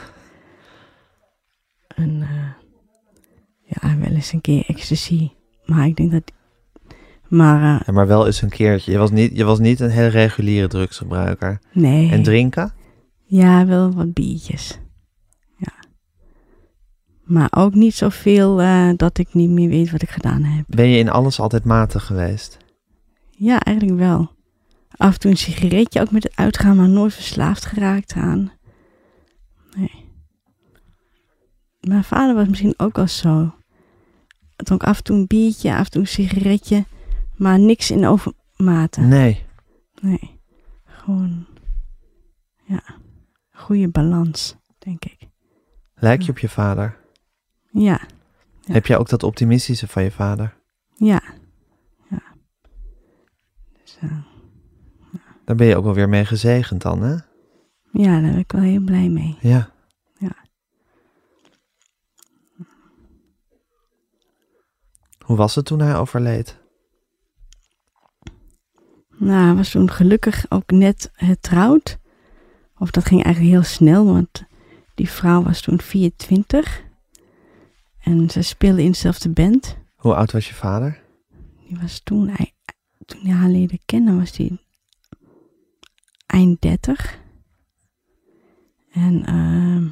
En eh, ja, wel eens een keer ecstasy. Maar ik denk dat... Maar eh, Ja, maar wel eens een keertje. Je was niet, je was niet een heel reguliere drugsgebruiker. nee. En drinken? Ja, wel wat biertjes. Ja. Maar ook niet zoveel eh dat ik niet meer weet wat ik gedaan heb. Ben je in alles altijd matig geweest? Ja, eigenlijk wel. Af en toe een sigaretje, ook met het uitgaan, maar nooit verslaafd geraakt aan. Nee. Mijn vader was misschien ook al zo. Dronk af en toe een biertje, af en toe een sigaretje, maar niks in overmate. Nee. Nee. Gewoon, ja, goede balans, denk ik. Lijk je op je vader? Ja, Ja. Heb jij ook dat optimistische van je vader? ja, ja. Dus, eh, Daar ben je ook wel weer mee gezegend dan, hè? Ja, daar ben ik wel heel blij mee. Ja. Ja. Hoe was het toen hij overleed? Nou, hij was toen gelukkig ook net getrouwd. Of dat ging eigenlijk heel snel, want die vrouw was toen 24. En ze speelde in dezelfde band. Hoe oud was je vader? Die was toen, hij, toen hij haar leerde kennen, was die eind 30. En ehm,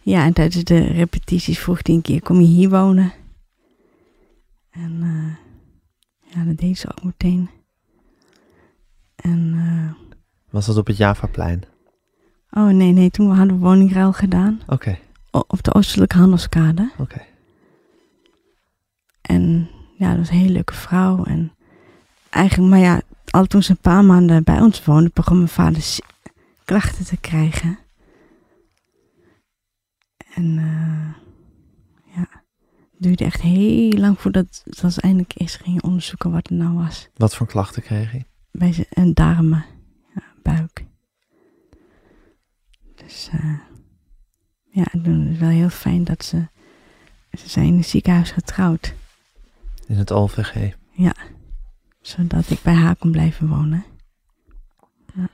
ja, en tijdens de repetities vroeg hij een keer, kom je hier wonen? En eh, ja, dat deed ze ook meteen. En, eh, Was dat op het Javaplein? oh nee, nee, toen hadden we woningruil gedaan. Oké, Op de Oostelijke Handelskade. oké. En ja, dat was een hele leuke vrouw. En eigenlijk, maar ja, al toen ze een paar maanden bij ons woonde, begon mijn vader klachten te krijgen. En eh, ja, het duurde echt heel lang voordat dat ze eindelijk eens gingen onderzoeken wat het nou was. Wat voor klachten kreeg hij? Bij zijn en darmen, ja, buik. Dus eh, ja, toen is het wel heel fijn dat ze, ze zijn in het ziekenhuis getrouwd. In het OVG. zodat ik bij haar kon blijven wonen. Ja.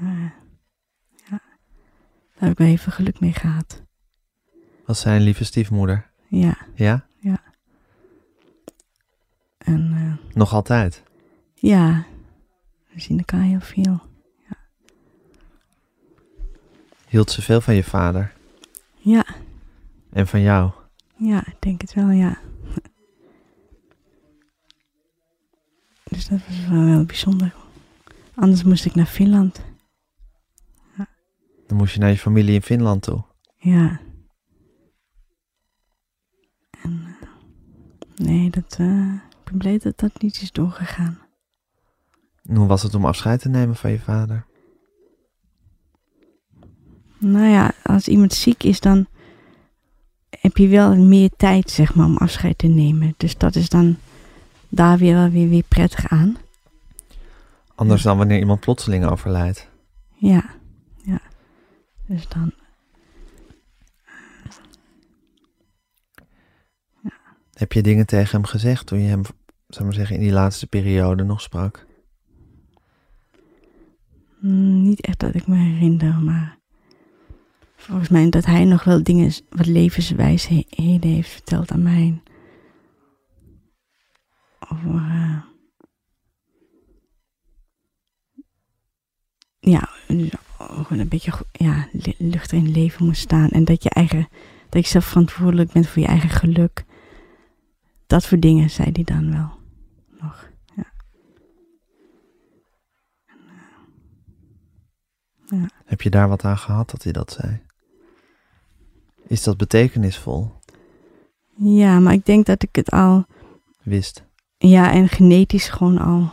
Ja, daar heb ik even geluk mee gehad. Was zij een lieve stiefmoeder? Ja, Ja? en eh, Nog altijd? ja, we zien elkaar heel veel. Hield ze veel van je vader? Ja, En van jou? ja, ik denk het wel, ja. Dus dat was wel, wel bijzonder. Anders moest ik naar Finland. Dan moest je naar je familie in Finland toe. Ja. En eh, nee, dat, eh, ik ben blij dat dat niet is doorgegaan. En hoe was het om afscheid te nemen van je vader? Nou ja, als iemand ziek is, dan heb je wel meer tijd, zeg maar, om afscheid te nemen. Dus dat is dan daar weer wel weer, weer prettig aan. Anders dan wanneer iemand plotseling overlijdt. Ja. Dus dan, Heb je dingen tegen hem gezegd toen je hem, zou maar zeggen, in die laatste periode nog sprak? mm, niet echt dat ik me herinner, maar volgens mij dat hij nog wel dingen, wat levenswijsheden heeft verteld aan mij. Over, eh, ja, dus gewoon een beetje ja, lu- lucht in leven moet staan. En dat je eigen, dat je zelf verantwoordelijk bent voor je eigen geluk. Dat soort dingen zei hij dan wel nog. Ja. Heb je daar wat aan gehad dat hij dat zei? Is dat betekenisvol? Ja, maar ik denk dat ik het al, wist? ja, en genetisch gewoon al,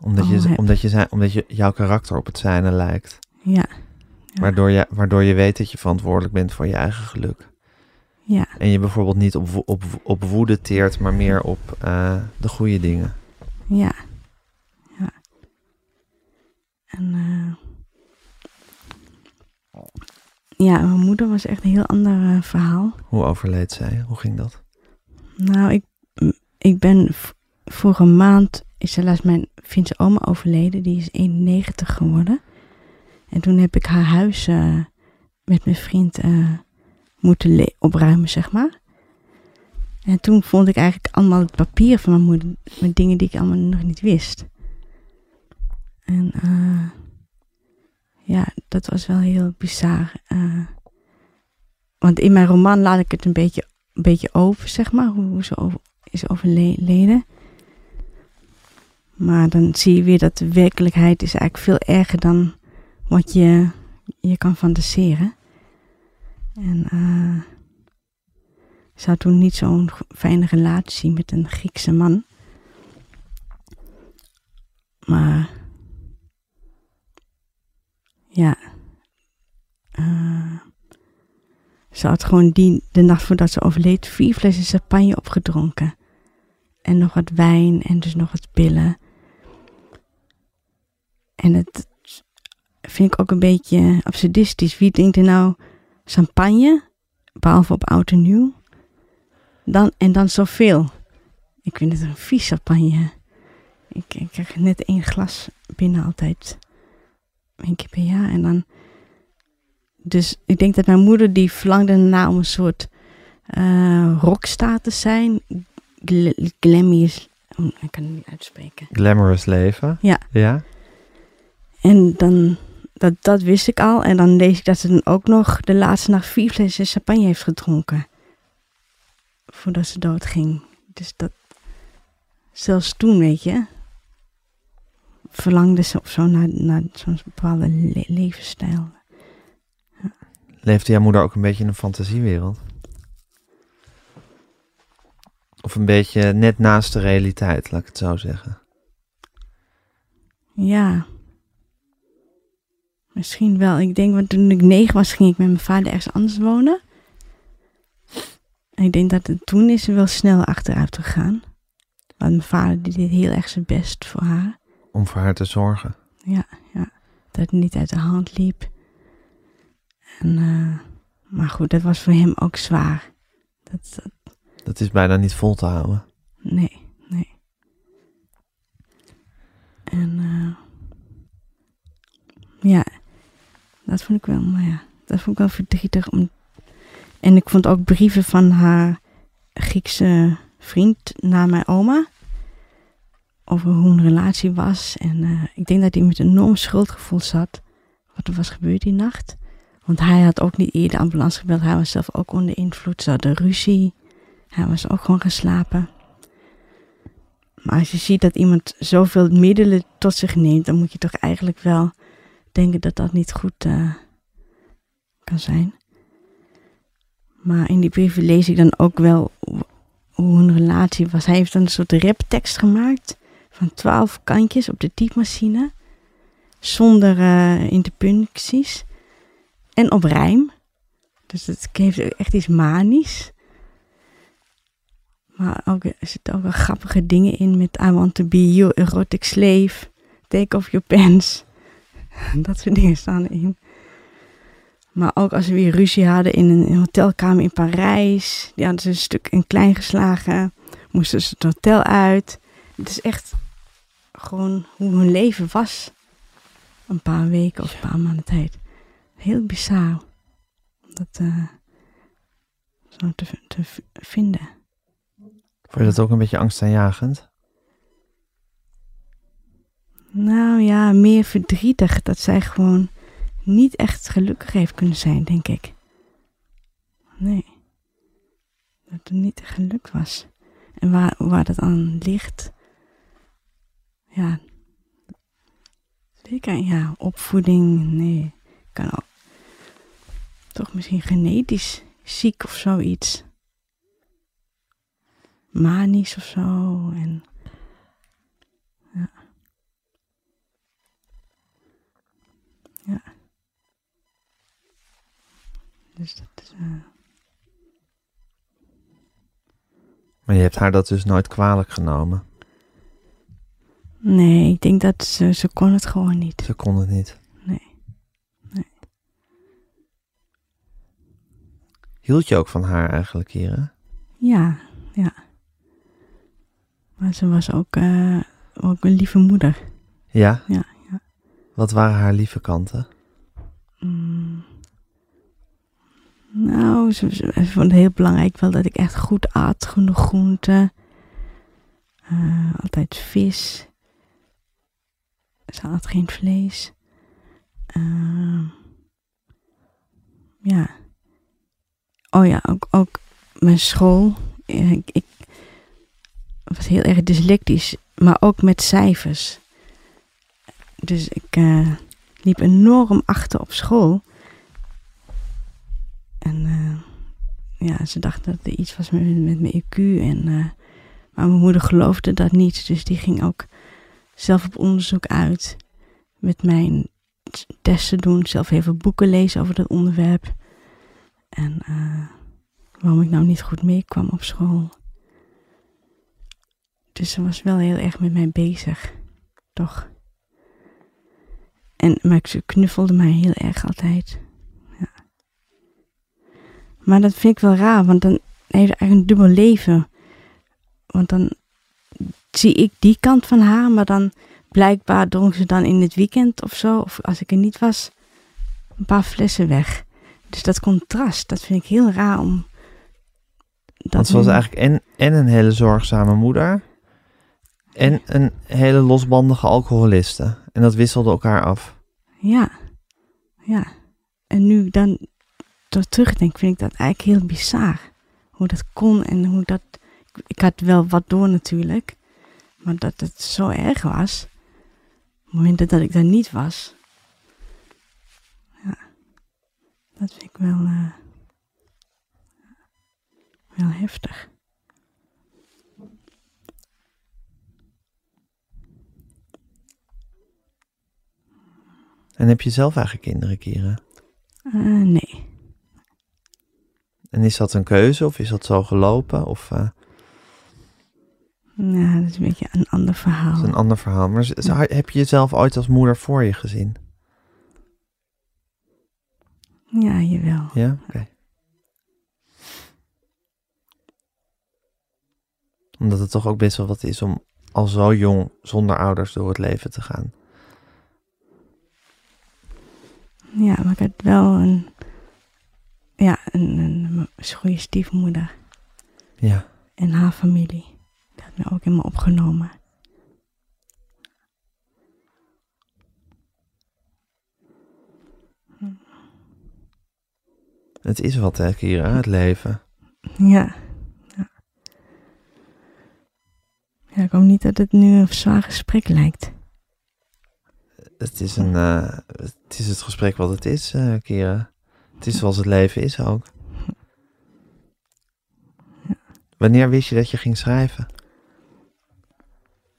Omdat, Oh, je, heb. omdat, je, zijn- omdat je, jouw karakter op het zijne lijkt. ja, Ja. Waardoor, je, waardoor je weet dat je verantwoordelijk bent voor je eigen geluk. ja, En je bijvoorbeeld niet op, op, op woede teert, maar meer op eh, de goede dingen. ja, ja. En, eh, ja, mijn moeder was echt een heel ander eh, verhaal. Hoe overleed zij? Hoe ging dat? Nou, ik, ik ben vorige maand is helaas mijn Finse oma overleden. Die is 91 geworden. En toen heb ik haar huis eh, met mijn vriend eh, moeten opruimen, zeg maar. En toen vond ik eigenlijk allemaal het papier van mijn moeder. Met dingen die ik allemaal nog niet wist. En eh, ja, dat was wel heel bizar. want in mijn roman laat ik het een beetje een beetje over, zeg maar, hoe, ze is overleden. Maar dan zie je weer dat de werkelijkheid is eigenlijk veel erger dan wat je, je kan fantaseren. En eh ze toen niet zo'n fijne relatie met een Griekse man. Maar ja, eh, ze had gewoon die, de nacht voordat ze overleed, vier flessen champagne opgedronken. En nog wat wijn en dus nog wat pillen. En het vind ik ook een beetje absurdistisch. Wie drinkt er nou champagne, behalve op oud en nieuw, dan, en dan zoveel? Ik vind het een vies champagne. Ik, ik krijg net één glas binnen altijd. Eén keer per jaar. En dan dus ik denk dat mijn moeder die verlangde ernaar om een soort eh rockstar te zijn. Gl glammies. Oh, ik kan het niet uitspreken. Glamorous leven. Ja. Ja? En dan, dat, dat wist ik al. En dan lees ik dat ze dan ook nog de laatste nacht vier flessen champagne heeft gedronken. Voordat ze doodging. Dus dat, zelfs toen, weet je, verlangde ze of zo naar, naar zo'n bepaalde le- levensstijl. Leefde jouw moeder ook een beetje in een fantasiewereld? Of een beetje net naast de realiteit, laat ik het zo zeggen. Ja. Misschien wel. Ik denk, want toen ik negen was, ging ik met mijn vader ergens anders wonen. En ik denk dat het toen is ze wel snel achteruit gegaan. Want mijn vader die deed heel erg zijn best voor haar. Om voor haar te zorgen. Ja, ja. Dat het niet uit de hand liep. En, eh, maar goed, dat was voor hem ook zwaar. Dat, dat- Dat is bijna niet vol te houden. nee, nee. En eh, ja, dat vond ik wel, maar ja, dat vond ik wel verdrietig. En ik vond ook brieven van haar Griekse vriend naar mijn oma. Over hoe hun relatie was. En eh, ik denk dat hij met een enorm schuldgevoel zat. Wat er was gebeurd die nacht. Want hij had ook niet eerder ambulance gebeld. Hij was zelf ook onder invloed. Ze hadden ruzie. Hij was ook gewoon geslapen. Maar als je ziet dat iemand zoveel middelen tot zich neemt, dan moet je toch eigenlijk wel denken dat dat niet goed eh, kan zijn. Maar in die brieven lees ik dan ook wel hoe- hun relatie was. Hij heeft dan een soort raptekst gemaakt van twaalf kantjes op de typemachine. Zonder eh, interpuncties. En op rijm. Dus het heeft echt iets manisch. Maar ook, er zitten ook wel grappige dingen in met I want to be your erotic slave. Take off your pants. Dat soort dingen staan erin. Maar ook als we weer ruzie hadden in een hotelkamer in Parijs. Die hadden ze een stuk in klein geslagen. Moesten ze het hotel uit. Het is echt gewoon hoe hun leven was. Een paar weken of een paar maanden tijd. Heel bizar. Dat eh, zo te, te vinden. Vond je dat ook een beetje angstaanjagend? Nou ja, meer verdrietig dat zij gewoon niet echt gelukkig heeft kunnen zijn, denk ik. Nee. Dat het niet echt geluk was. En waar, waar dat aan ligt. Ja. Zeker, ja, opvoeding, nee. Kan ook. Toch misschien genetisch ziek of zoiets. manisch of zo. En Ja. Dus dat is. eh, Maar je hebt haar dat dus nooit kwalijk genomen. nee, ik denk dat ze, ze kon het gewoon niet. Ze kon het niet. Nee. Nee. Hield je ook van haar eigenlijk hier, hè? Ja, ja. Maar ze was ook, eh, ook een lieve moeder. Ja, ja. Wat waren haar lieve kanten? Mm. Nou, ze, ze, vond het heel belangrijk wel dat ik echt goed at, genoeg groenten. Eh, altijd vis. Ze had geen vlees. Ehm, ja. Oh ja, ook, ook mijn school. Ik, ik was heel erg dyslectisch, maar ook met cijfers. Dus ik eh, liep enorm achter op school. En eh, ja, ze dachten dat er iets was met, met mijn IQ. En, eh, maar mijn moeder geloofde dat niet. Dus die ging ook zelf op onderzoek uit. Met mijn testen doen. Zelf even boeken lezen over dat onderwerp. En waarom ik nou niet goed meekwam op school. Dus ze was wel heel erg met mij bezig. Toch? En, maar ze knuffelde mij heel erg altijd. Ja. Maar dat vind ik wel raar, want dan heeft ze eigenlijk een dubbel leven. Want dan zie ik die kant van haar, maar dan blijkbaar dronk ze dan in het weekend of zo, of als ik er niet was, een paar flessen weg. Dus dat contrast, dat vind ik heel raar om. Dat Want ze was eigenlijk en, en een hele zorgzame moeder. En een hele losbandige alcoholiste. En dat wisselde elkaar af. Ja, ja. En nu dan door terugdenk, vind ik dat eigenlijk heel bizar. Hoe dat kon en hoe dat... ik- had wel wat door natuurlijk. Maar dat het zo erg was. Op momenten dat ik daar niet was. Ja. Dat vind ik wel... eh, wel heftig. En heb je zelf eigenlijk kinderen, Kira? Eh, nee. En is dat een keuze of is dat zo gelopen? Of eh, Nou, dat is een beetje een ander verhaal. is een ander verhaal? Maar heb je jezelf ooit als moeder voor je gezien? Ja, jawel. Ja? Oké. Omdat het toch ook best wel wat is om al zo jong zonder ouders door het leven te gaan. Ja, maar ik had wel een... Ja, een, een, goede stiefmoeder. Ja. En haar familie. Die had me ook helemaal opgenomen. Het is wat, hè, Kira, het leven. Ja. Ja, ja ik hoop niet dat het nu een zwaar gesprek lijkt. Het is, een, eh, het is het gesprek wat het is, eh Kira. Het is zoals het leven is ook. Wanneer wist je dat je ging schrijven?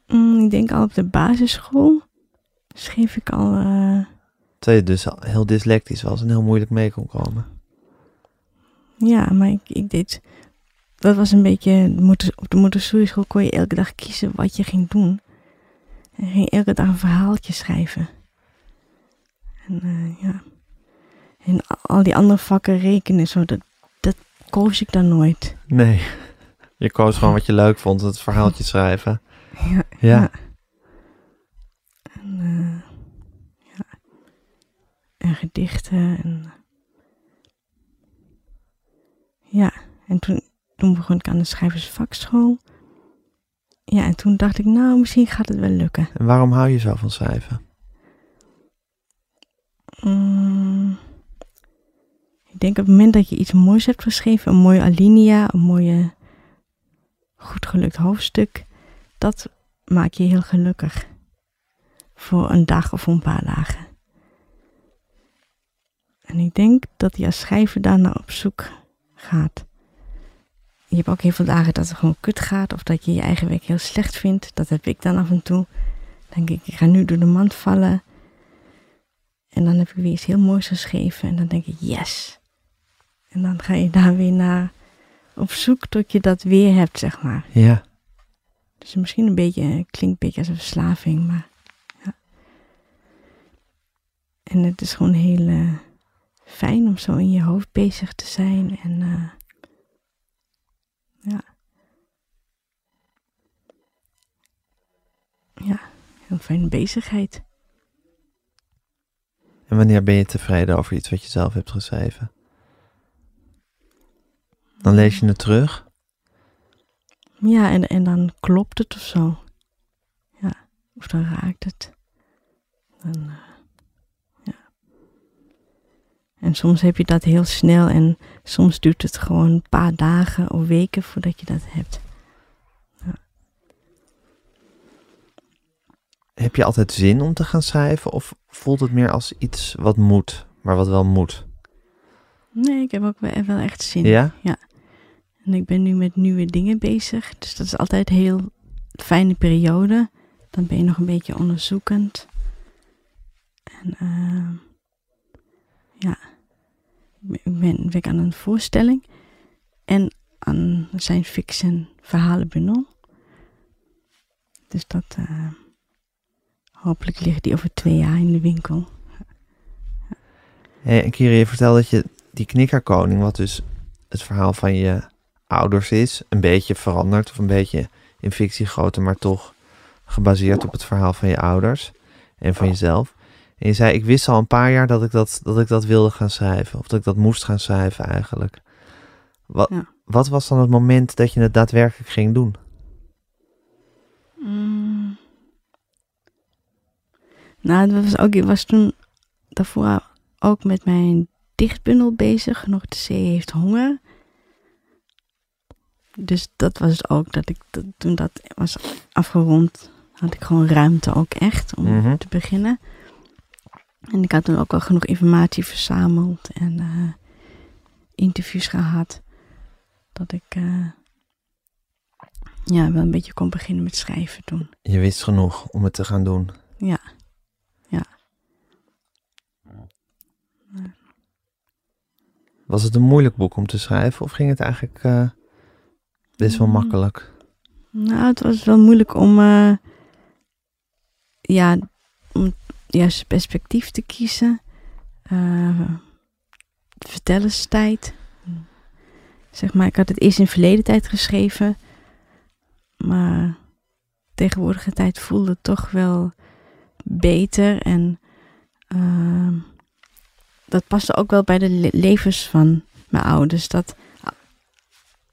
Mm, ik denk al op de basisschool schreef ik al... eh, Terwijl je dus al heel dyslectisch was en heel moeilijk mee kon komen. ja, maar ik, ik deed... Dat was een beetje... Op de Montessori-school kon je elke dag kiezen wat je ging doen. En ging elke dag een verhaaltje schrijven. En eh, ja... En al- al die andere vakken rekenen, zo, dat, dat koos ik dan nooit. Nee. Je koos gewoon wat je leuk vond, het verhaaltje schrijven. Ja. Ja. En, eh, ja. en gedichten. En, ja, en toen, toen begon ik aan de schrijversvakschool. Ja, en toen dacht ik, nou, misschien gaat het wel lukken. En waarom hou je zo van schrijven? Mm, ik denk op het moment dat je iets moois hebt geschreven, een mooie alinea, een mooie, goed gelukt hoofdstuk, dat maak je heel gelukkig. Voor een dag of een paar dagen. En ik denk dat je als schrijver daar naar op zoek gaat. Je hebt ook heel veel dagen dat het gewoon kut gaat. Of dat je je eigen werk heel slecht vindt. Dat heb ik dan af en toe. Dan denk ik, ik ga nu door de mand vallen. En dan heb ik weer iets heel moois geschreven. En dan denk ik, yes. En dan ga je daar weer naar op zoek tot je dat weer hebt, zeg maar. Ja. Dus misschien een beetje, klinkt een beetje als een verslaving, maar ja. En het is gewoon heel eh, fijn om zo in je hoofd bezig te zijn en uh, ja. Ja, heel fijne bezigheid. En wanneer ben je tevreden over iets wat je zelf hebt geschreven? Dan lees je het terug. Ja, en, en dan klopt het of zo. Ja, of dan raakt het. Dan, uh, ja. En soms heb je dat heel snel en soms duurt het gewoon een paar dagen of weken voordat je dat hebt. Heb je altijd zin om te gaan schrijven of voelt het meer als iets wat moet, maar wat wel moet? Nee, ik heb ook wel, echt zin. Ja? Ja. En ik ben nu met nieuwe dingen bezig. Dus dat is altijd een heel fijne periode. Dan ben je nog een beetje onderzoekend. En uh, ja, ik ben, ben aan een voorstelling. En aan science fiction verhalenbundel. Dus dat, uh, hopelijk ligt die over twee jaar in de winkel. Hey, en Kiri, je vertelde dat je die knikkerkoning, wat dus het verhaal van je ouders is, een beetje veranderd of een beetje in fictie groter, maar toch gebaseerd op het verhaal van je ouders en van jezelf. En je zei, ik wist al een paar jaar dat ik dat, dat, ik dat wilde gaan schrijven, of dat ik dat moest gaan schrijven eigenlijk. Wat, Ja. wat was dan het moment dat je het daadwerkelijk ging doen? Mm. Nou, het was ook, ik was toen daarvoor ook met mijn dichtbundel bezig. Nog de zee heeft honger. Dus dat was het ook, dat ik dat, toen dat was afgerond, had ik gewoon ruimte ook echt om Mhm. te beginnen. En ik had toen ook al genoeg informatie verzameld en eh, interviews gehad. Dat ik eh, ja, wel een beetje kon beginnen met schrijven toen. Je wist genoeg om het te gaan doen. Ja. Was het een moeilijk boek om te schrijven of ging het eigenlijk eh, best wel Mm. makkelijk? Nou, het was wel moeilijk om, eh, ja, om het juiste perspectief te kiezen. Eh, de vertellerstijd. Zeg maar, ik had het eerst in verleden tijd geschreven. Maar tegenwoordige tijd voelde het toch wel beter. En ehm, dat paste ook wel bij de le- levens van mijn ouders. Dat,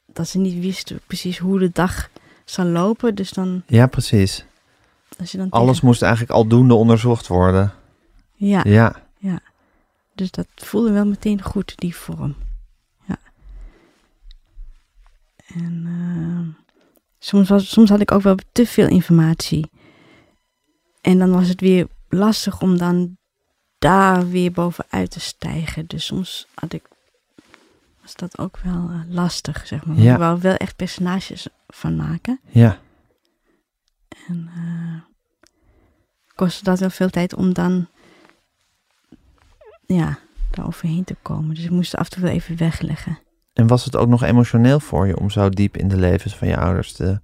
dat ze niet wisten precies hoe de dag zou lopen. Dus dan, Ja, precies. als je dan Alles tegen- moest eigenlijk aldoende onderzocht worden. Ja, Ja. dus dat voelde wel meteen goed, die vorm. Ja. En ehm, soms, was, soms had ik ook wel te veel informatie. En dan was het weer lastig om dan daar weer bovenuit te stijgen. Dus soms had ik, was dat ook wel eh, lastig, zeg maar. Ja. Ik wou wel echt personages van maken. Ja. En eh kostte dat wel veel tijd om dan ja, daar overheen te komen. Dus ik moest af en toe wel even wegleggen. En was het ook nog emotioneel voor je om zo diep in de levens van je ouders te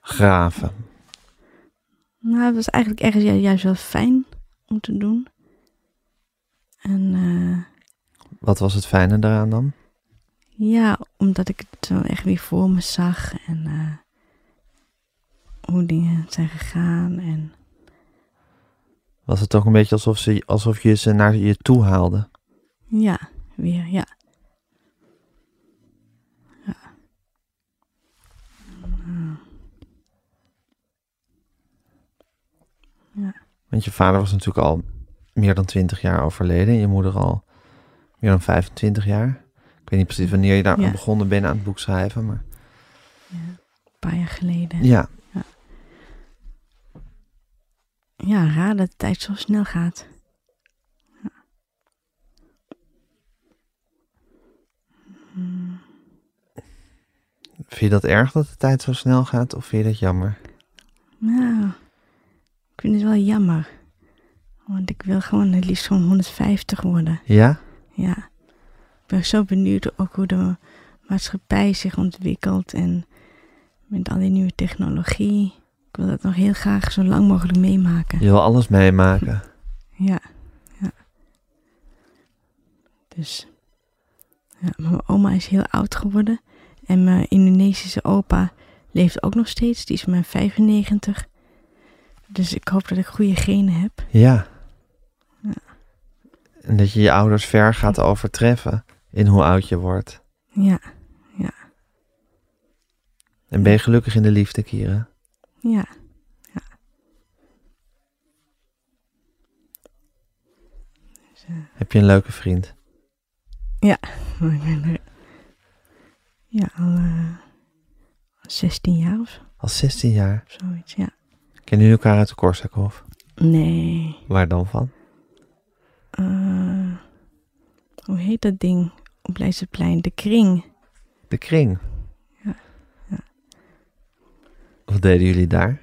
graven? Nou, het was eigenlijk ergens ju- juist wel fijn om te doen. En eh, Wat was het fijne daaraan dan? ja, omdat ik het zo echt weer voor me zag. En eh, hoe dingen zijn gegaan. En Was het ook een beetje alsof, ze, alsof je ze naar je toe haalde? ja, weer, ja. Want je vader was natuurlijk al meer dan 20 jaar overleden. En je moeder al meer dan 25 jaar. Ik weet niet precies wanneer je daar Ja. begonnen bent aan het boek schrijven. Maar ja, een paar jaar geleden. ja, Ja, raar dat de tijd zo snel gaat. Ja. Hmm. Vind je dat erg dat de tijd zo snel gaat of vind je dat jammer? Nou, ik vind het wel jammer. Want ik wil gewoon het liefst gewoon 150 worden. Ja? Ja. Ik ben zo benieuwd ook hoe de maatschappij zich ontwikkelt. En met al die nieuwe technologie. Ik wil dat nog heel graag zo lang mogelijk meemaken. Je wil alles meemaken. Ja, ja. Dus, ja, maar mijn oma is heel oud geworden. En mijn Indonesische opa leeft ook nog steeds. Die is mijn 95. Dus ik hoop dat ik goede genen heb. Ja. Ja. En dat je je ouders ver gaat overtreffen in hoe oud je wordt. Ja, En ben je gelukkig in de liefde, Kira? ja. Heb je een leuke vriend? Maar ik ben er, ja, al eh, 16 jaar of zo- Al 16 jaar. zoiets, ja. Kennen jullie elkaar uit de Korsakov? Nee. Waar dan van? Eh, hoe heet dat ding op Leidseplein? De kring. De kring. Ja, ja. Wat deden jullie daar?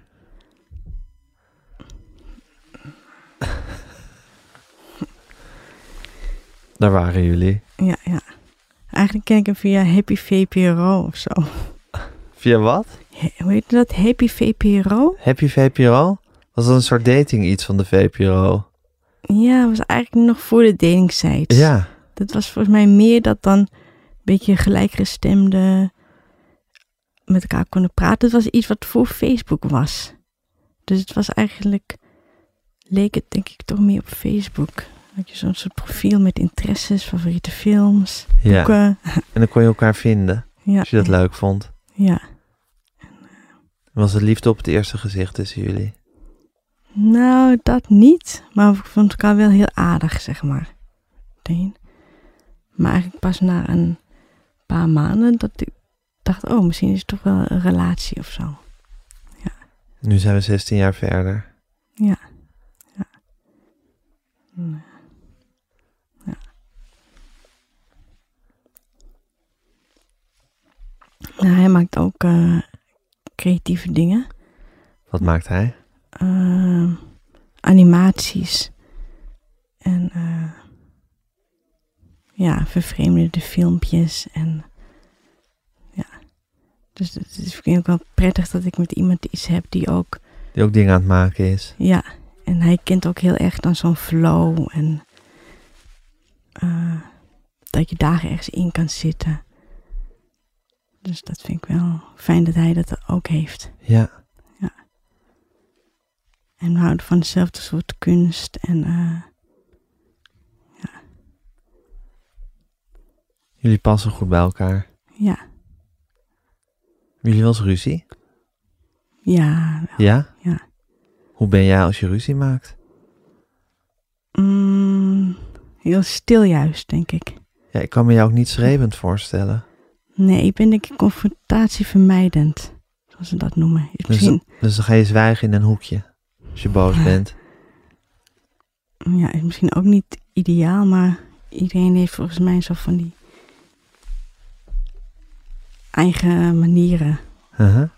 daar waren jullie. Ja, ja. Eigenlijk ken ik hem via Happy VPRO of zo. Via wat? He- hoe heet dat? Happy VPRO? Happy VPRO? Was dat een soort dating iets van de VPRO? Ja, was eigenlijk nog voor de datingsites. Ja. Dat was volgens mij meer dat dan een beetje gelijkgestemden met elkaar konden praten. Het was iets wat voor Facebook was. Dus het was eigenlijk, leek het denk ik toch meer op Facebook. Had je zo'n soort profiel met interesses, favoriete films, ja. boeken. En dan kon je elkaar vinden, Ja, als je dat leuk vond. ja. Was het liefde op het eerste gezicht tussen jullie? Nou, dat niet. Maar ik vond elkaar wel heel aardig, zeg maar. Meteen. Maar eigenlijk pas na een paar maanden dat ik dacht, oh, misschien is het toch wel een relatie of zo. Nu zijn we 16 jaar verder. Ja. Ja. Ja. Nou, hij maakt ook eh, creatieve dingen. Wat maakt hij? Eh, animaties en eh, ja, vervreemdende filmpjes en ja. Dus het is vind ik ook wel prettig dat ik met iemand iets heb die ook, Die ook dingen aan het maken is. ja, en hij kent ook heel erg dan zo'n flow en eh, dat je dagen ergens in kan zitten. Dus dat vind ik wel fijn dat hij dat ook heeft. Ja. En we houden van dezelfde soort kunst. En eh, Jullie passen goed bij elkaar. ja, jullie wel eens ruzie? ja, wel. Ja? Ja. Hoe ben jij als je ruzie maakt? Mm, heel stil juist, denk ik. Ja, ik kan me jou ook niet schreeuwend voorstellen. Nee, ik ben denk ik confrontatievermijdend. Zoals ze dat noemen. Dus, misschien, dus dan ga je zwijgen in een hoekje. Als je boos bent. ja, is misschien ook niet ideaal, maar iedereen heeft volgens mij zo van die eigen manieren. Uh-huh.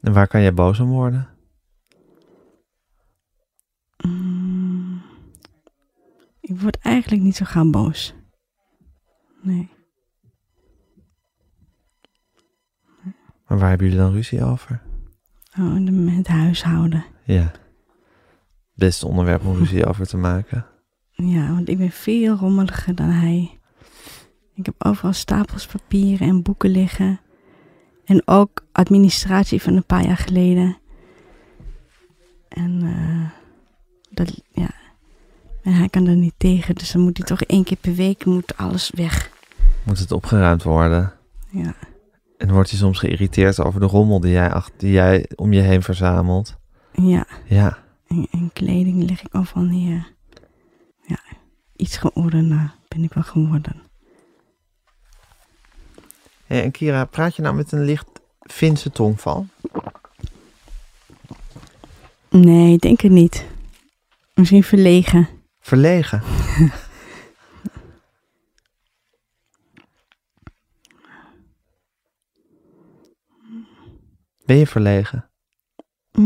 En waar kan jij boos om worden? Mm, ik word eigenlijk niet zo gauw boos. Nee. Maar waar hebben jullie dan ruzie over? Oh, de- het huishouden. Ja. Beste onderwerp om ruzie over te maken. Ja, want ik ben veel rommeliger dan hij. Ik heb overal stapels papieren en boeken liggen. En ook administratie van een paar jaar geleden. En eh, dat, ja. En hij kan er niet tegen, dus dan moet hij toch één keer per week moet alles weg. Moet het opgeruimd worden? Ja, En wordt hij soms geïrriteerd over de rommel die jij, die jij om je heen verzamelt? ja. Ja. En, en kleding leg ik overal neer. Ja, iets geordender ben ik wel geworden. Hey, en Kira, praat je nou met een licht Finse tongval? Nee, ik denk het niet. Misschien verlegen. Verlegen? Ben je verlegen?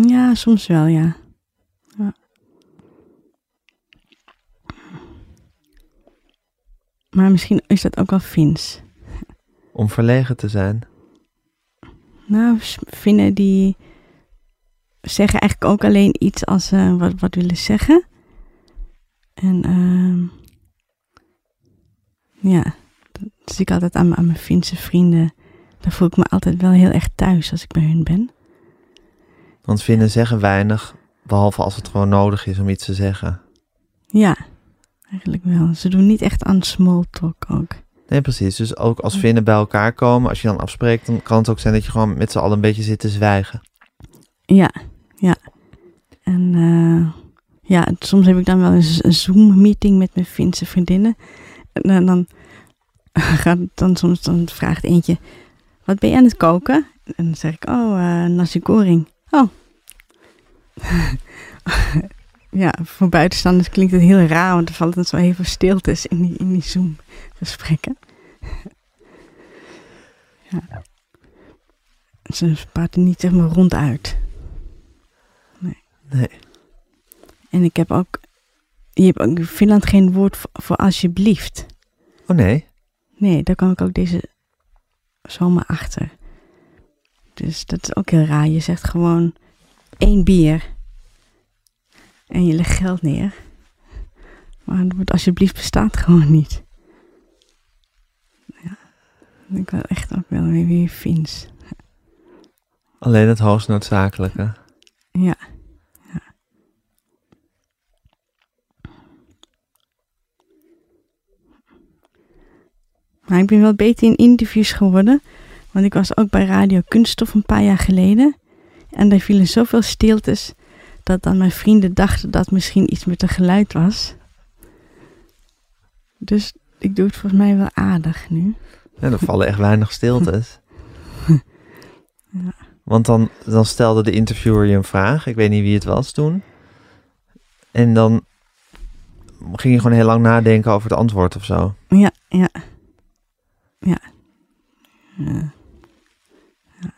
Ja, soms wel, ja. ja. Maar misschien is dat ook wel Fins. Om verlegen te zijn? Nou, Finnen die zeggen eigenlijk ook alleen iets als ze wat, wat willen zeggen. En uh, ja, dat zie ik altijd aan, aan mijn Finse vrienden. Daar voel ik me altijd wel heel erg thuis als ik bij hun ben. Want Finnen zeggen weinig, behalve als het gewoon nodig is om iets te zeggen. Ja, eigenlijk wel. Ze doen niet echt aan small talk ook. Nee, precies. Dus ook als Finnen bij elkaar komen, als je dan afspreekt, dan kan het ook zijn dat je gewoon met z'n allen een beetje zit te zwijgen. Ja, ja. En uh, ja, soms heb ik dan wel eens een Zoom-meeting met mijn Finse vriendinnen. En dan gaat dan soms dan vraagt eentje, wat ben je aan het koken? En dan zeg ik, oh, uh, nasi goreng. Oh. ja, voor buitenstaanders klinkt het heel raar, want er valt dan zo even stiltes in die, in die Zoom-gesprekken. ja. Ze praten niet zeg maar ronduit. Nee. Nee. En ik heb ook, je hebt ook in Finland geen woord voor, voor alsjeblieft. Oh nee? Nee, daar kwam ik ook deze zomer achter. Dus dat is ook heel raar. Je zegt gewoon één bier. En je legt geld neer. Maar het alsjeblieft bestaat gewoon niet. Ja, ik wel echt ook wel weer Fins. Alleen het hoogst noodzakelijke. Ja. ja. Maar ik ben wel beter in interviews geworden. Want ik was ook bij Radio Kunststof een paar jaar geleden. En daar vielen zoveel stiltes dat dan mijn vrienden dachten dat misschien iets met het geluid was. Dus ik doe het volgens mij wel aardig nu. Ja, er vallen echt weinig stiltes. ja. Want dan, dan stelde de interviewer je een vraag. Ik weet niet wie het was toen. En dan ging je gewoon heel lang nadenken over het antwoord of zo. Ja, ja. Ja. Ja. ja.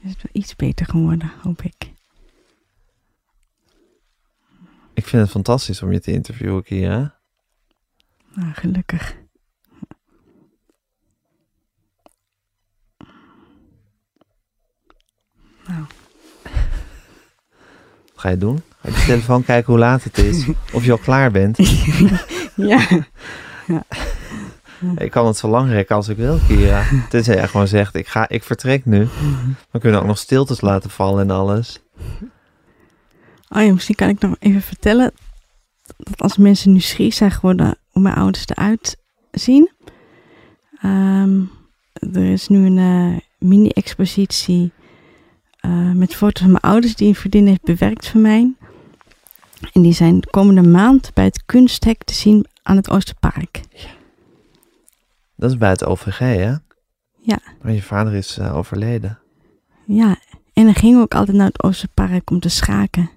Is het wel iets beter geworden, hoop ik. Ik vind het fantastisch om je te interviewen, Kira. Nou, gelukkig. Nou. Wat ga je doen? Ga je de telefoon kijken hoe laat het is? Of je al klaar bent? ja. ja. Ik kan het zo lang rekken als ik wil, Kira. Tenzij je gewoon zegt, ik, ga, ik vertrek nu. Dan kunnen we ook nog stiltes laten vallen en alles. Oh ja, misschien kan ik nog even vertellen dat als mensen nieuwsgierig zijn geworden hoe mijn ouders eruit zien. Um, er is nu een uh, mini-expositie uh, met foto's van mijn ouders die een vriendin heeft bewerkt voor mij. En die zijn de komende maand bij het kunsthek te zien aan het Oosterpark. Ja. Dat is bij het OVG, hè? Ja. Maar je vader is uh, overleden. Ja, en dan gingen we ook altijd naar het Oosterpark om te schaken.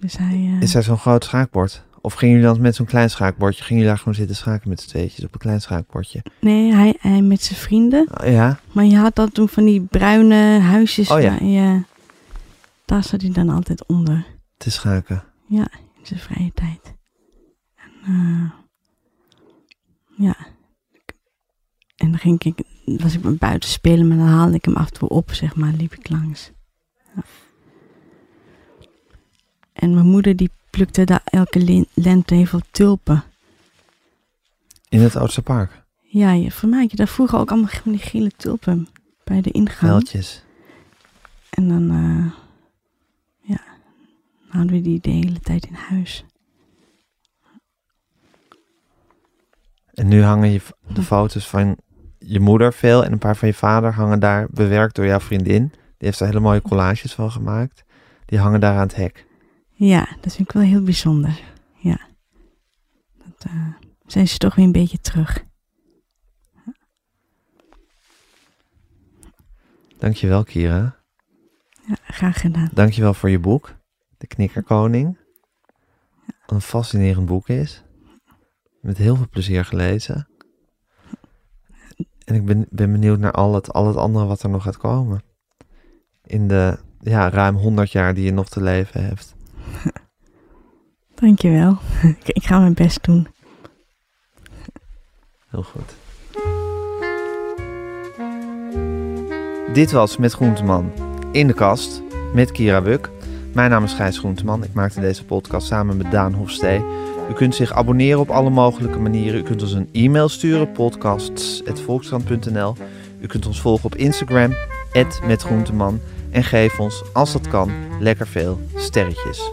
Dus hij, uh... Is zo'n groot schaakbord? Of gingen jullie dan met zo'n klein schaakbordje? Gingen jullie daar gewoon zitten schaken met z'n tweetjes op een klein schaakbordje? Nee, hij, hij met zijn vrienden. Oh, ja. Maar je had dan toen van die bruine huisjes. Oh ja. Daar zat hij dan altijd onder. Te schaken. Ja, in zijn vrije tijd. En, uh, ja. En dan ging ik, was ik buiten spelen, maar dan haalde ik hem af en toe op, zeg maar, liep ik langs. Ja. En mijn moeder die plukte daar elke lente heel veel tulpen. In het Oudste Park? Ja, je, voor mij had je daar vroeger ook allemaal van die gele tulpen bij de ingang. Veldjes. En dan, uh, ja, dan hadden we die de hele tijd in huis. En nu hangen je de foto's van je moeder veel en een paar van je vader hangen daar bewerkt door jouw vriendin. Die heeft er hele mooie collages van gemaakt. Die hangen daar aan het hek. Ja, dat vind ik wel heel bijzonder. Ja. Dat, uh, zijn ze toch weer een beetje terug. Dankjewel, Kira. Ja, graag gedaan. Dankjewel voor je boek, De Knikkerkoning. Ja. Een fascinerend boek is. Met heel veel plezier gelezen. En ik ben, ben benieuwd naar al het, al het andere wat er nog gaat komen. in de ja, ruim 100 jaar die je nog te leven hebt. Dankjewel. ik, ik ga mijn best doen. Heel goed. Dit was Met Groenteman in de kast met Kira Buk. Mijn naam is Gijs Groenteman. Ik maakte deze podcast samen met Daan Hofstee. U kunt zich abonneren op alle mogelijke manieren. U kunt ons een e-mail sturen, podcasts.volkskrant.nl. U kunt ons volgen op Instagram, metgroenteman. En geef ons, als dat kan, lekker veel sterretjes.